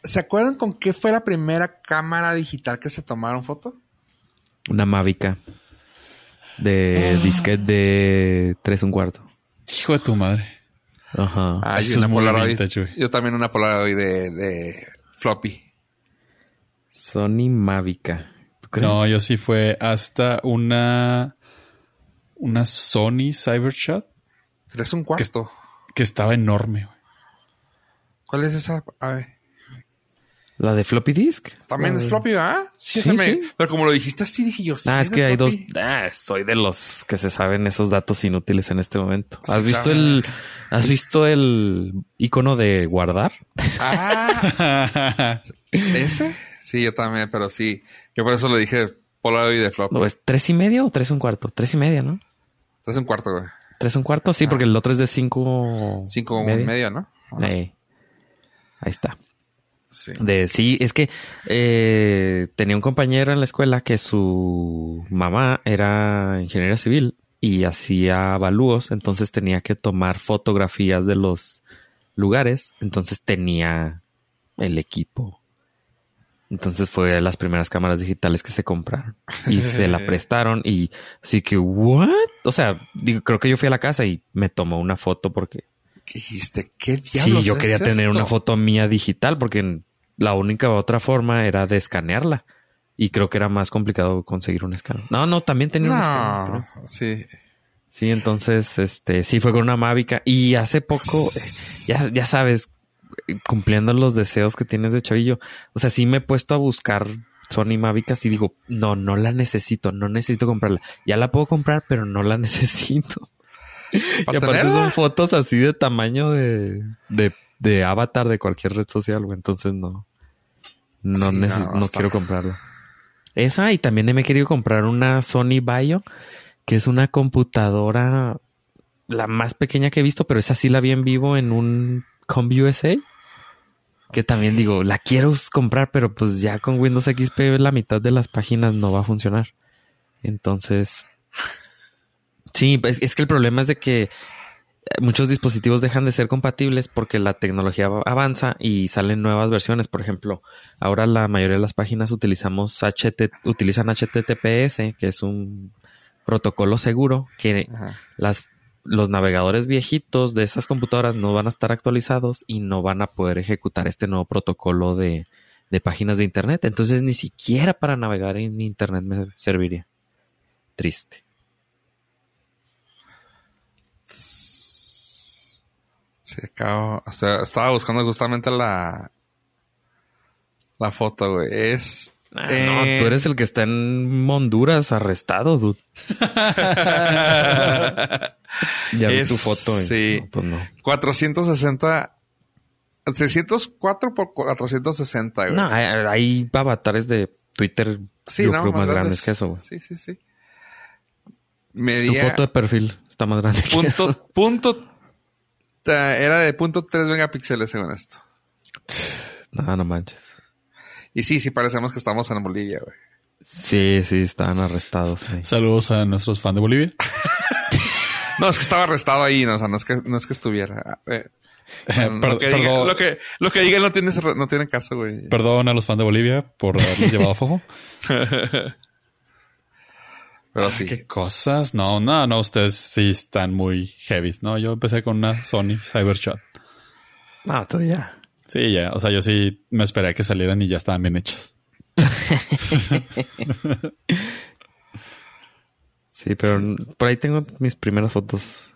¿se acuerdan con qué fue la primera cámara digital que se tomaron foto? Una Mavica. De disquete de 3 un cuarto. Hijo de tu madre. Ajá. Ah, eso yo es una muy Polaroid. vintage. Yo también una Polaroid de, de floppy. Sony Mavica. ¿Tú crees? No, yo sí fue hasta una una Sony Cybershot Es un cuarto. que estaba enorme. güey. ¿Cuál es esa? A ver. ¿La de floppy disk? También es de- floppy, ¿ah? Sí, Sí, ese me- sí. Pero como lo dijiste así, dije yo. sí, Ah, es que hay dos. Ah, soy de los que se saben esos datos inútiles en este momento. Sí, ¿Has visto claro. el, has visto el icono de guardar? Ah, ¿ese? Sí, yo también, pero sí. Yo por eso le dije Polaroid de floppy. ¿Lo es tres y medio o tres un cuarto? Tres y media, ¿no? Es un cuarto, güey. Tres un cuarto, sí, porque el otro es de cinco. Cinco y media. medio, ¿no? Eh, ahí está. Sí. De sí, es que eh, tenía un compañero en la escuela que su mamá era ingeniera civil y hacía avalúos, entonces tenía que tomar fotografías de los lugares, entonces tenía el equipo. Entonces fue de las primeras cámaras digitales que se compraron y se la prestaron y así que, ¿what? O sea, digo, creo que yo fui a la casa y me tomó una foto porque ¿Qué dijiste? ¿Qué Sí, diablos yo es quería tener una foto mía digital porque la única otra forma era de escanearla. Y creo que era más complicado conseguir un escáner. No, no, también tenía un escáner. Pero- sí. Sí, entonces, este, sí fue con una Mavica. Y hace poco, eh, ya, ya sabes, cumpliendo los deseos que tienes de chavillo. O sea, sí me he puesto a buscar Sony Mavic y digo, no, no la necesito, no necesito comprarla. Ya la puedo comprar, pero no la necesito. Y ¿Para aparte tenerla? son fotos así de tamaño de, de, de avatar de cualquier red social, güey. Entonces no. No, Sí, neces- no, quiero comprarla. Esa y también me he querido comprar una Sony Vaio, que es una computadora la más pequeña que he visto, pero esa sí la vi en vivo en un ComUSA. Que también digo, la quiero comprar, pero pues ya con Windows XP la mitad de las páginas no va a funcionar. Entonces, sí, es, es que el problema es de que muchos dispositivos dejan de ser compatibles porque la tecnología avanza y salen nuevas versiones. Por ejemplo, ahora la mayoría de las páginas utilizamos HT, utilizan HTTPS, que es un protocolo seguro que Ajá. las los navegadores viejitos de esas computadoras no van a estar actualizados y no van a poder ejecutar este nuevo protocolo de, de páginas de internet. Entonces ni siquiera para navegar en internet me serviría. Triste. Sí, acabo. O sea, estaba buscando justamente la. La foto, güey. Es. Ah, eh, No, tú eres el que está en Honduras arrestado, dude. ya vi Es- tu foto. y- sí. no, pues no. 460. 604 por 460, güey. No, hay, hay avatares de Twitter sí, yo no, creo más grandes que eso. güey. Sí, sí, sí. Tu Medía. foto de perfil está más grande que eso. punto. punto era de punto 3 megapíxeles según esto. No, no manches. Y sí, sí parecemos que estamos en Bolivia, güey. Sí, sí, estaban arrestados. ahí. Saludos a nuestros fans de Bolivia. No, es que estaba arrestado ahí, no, o sea, no es que, no es que estuviera. Eh, bueno, Per- lo, que diga- lo, que, lo que digan no tiene, no tiene caso, güey. perdón a los fans de Bolivia por haberlos llevado a Fofo. Pero sí. ¿Qué cosas? No, no, no, ustedes sí están muy heavy, ¿no? Yo empecé con una Sony Cybershot. No, tú ya. Sí, ya. O sea, yo sí me esperé a que salieran y ya estaban bien hechas. Sí, pero por ahí tengo mis primeras fotos.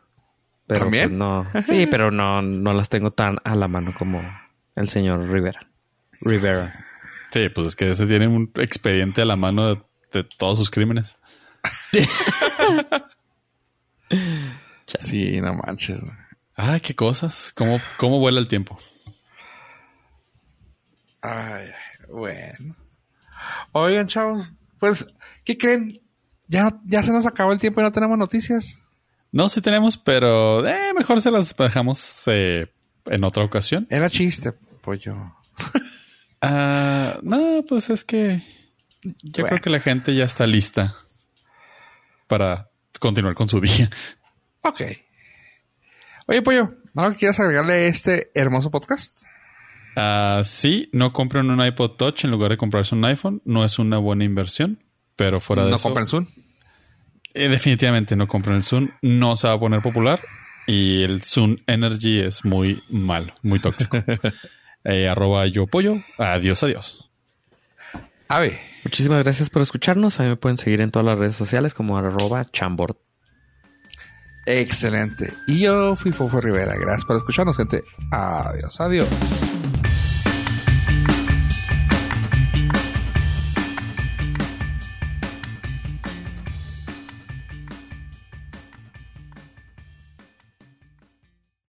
Pero ¿También? pues, no. Sí, pero no, no las tengo tan a la mano como el señor Rivera. Rivera. Sí, pues es que ese tiene un expediente a la mano de, de todos sus crímenes. Sí, no manches. Ay, qué cosas. ¿Cómo, cómo vuela el tiempo? Ay, bueno. Oigan, chavos, pues, ¿qué creen? Ya, no- ya se nos acabó el tiempo y no tenemos noticias. No, sí tenemos, pero eh, mejor se las dejamos eh, en otra ocasión. Era chiste, pollo. Ah, no, pues es que yo Bueno. creo que la gente ya está lista para continuar con su día. Ok. Oye, pollo, ¿algo que quieras agregarle a este hermoso podcast? Ah, sí, no compren un iPod Touch en lugar de comprarse un iPhone. No es una buena inversión, pero fuera de no eso, compren Zoom. eh, definitivamente no compren el Zoom. No se va a poner popular y el Zoom Energy es muy malo, muy tóxico. Eh, arroba yo pollo. Adiós, adiós. A ver. Muchísimas gracias por escucharnos. A mí me pueden seguir en todas las redes sociales como arroba chambord. Excelente. Y yo fui Fofo Rivera. Gracias por escucharnos, gente. Adiós, adiós.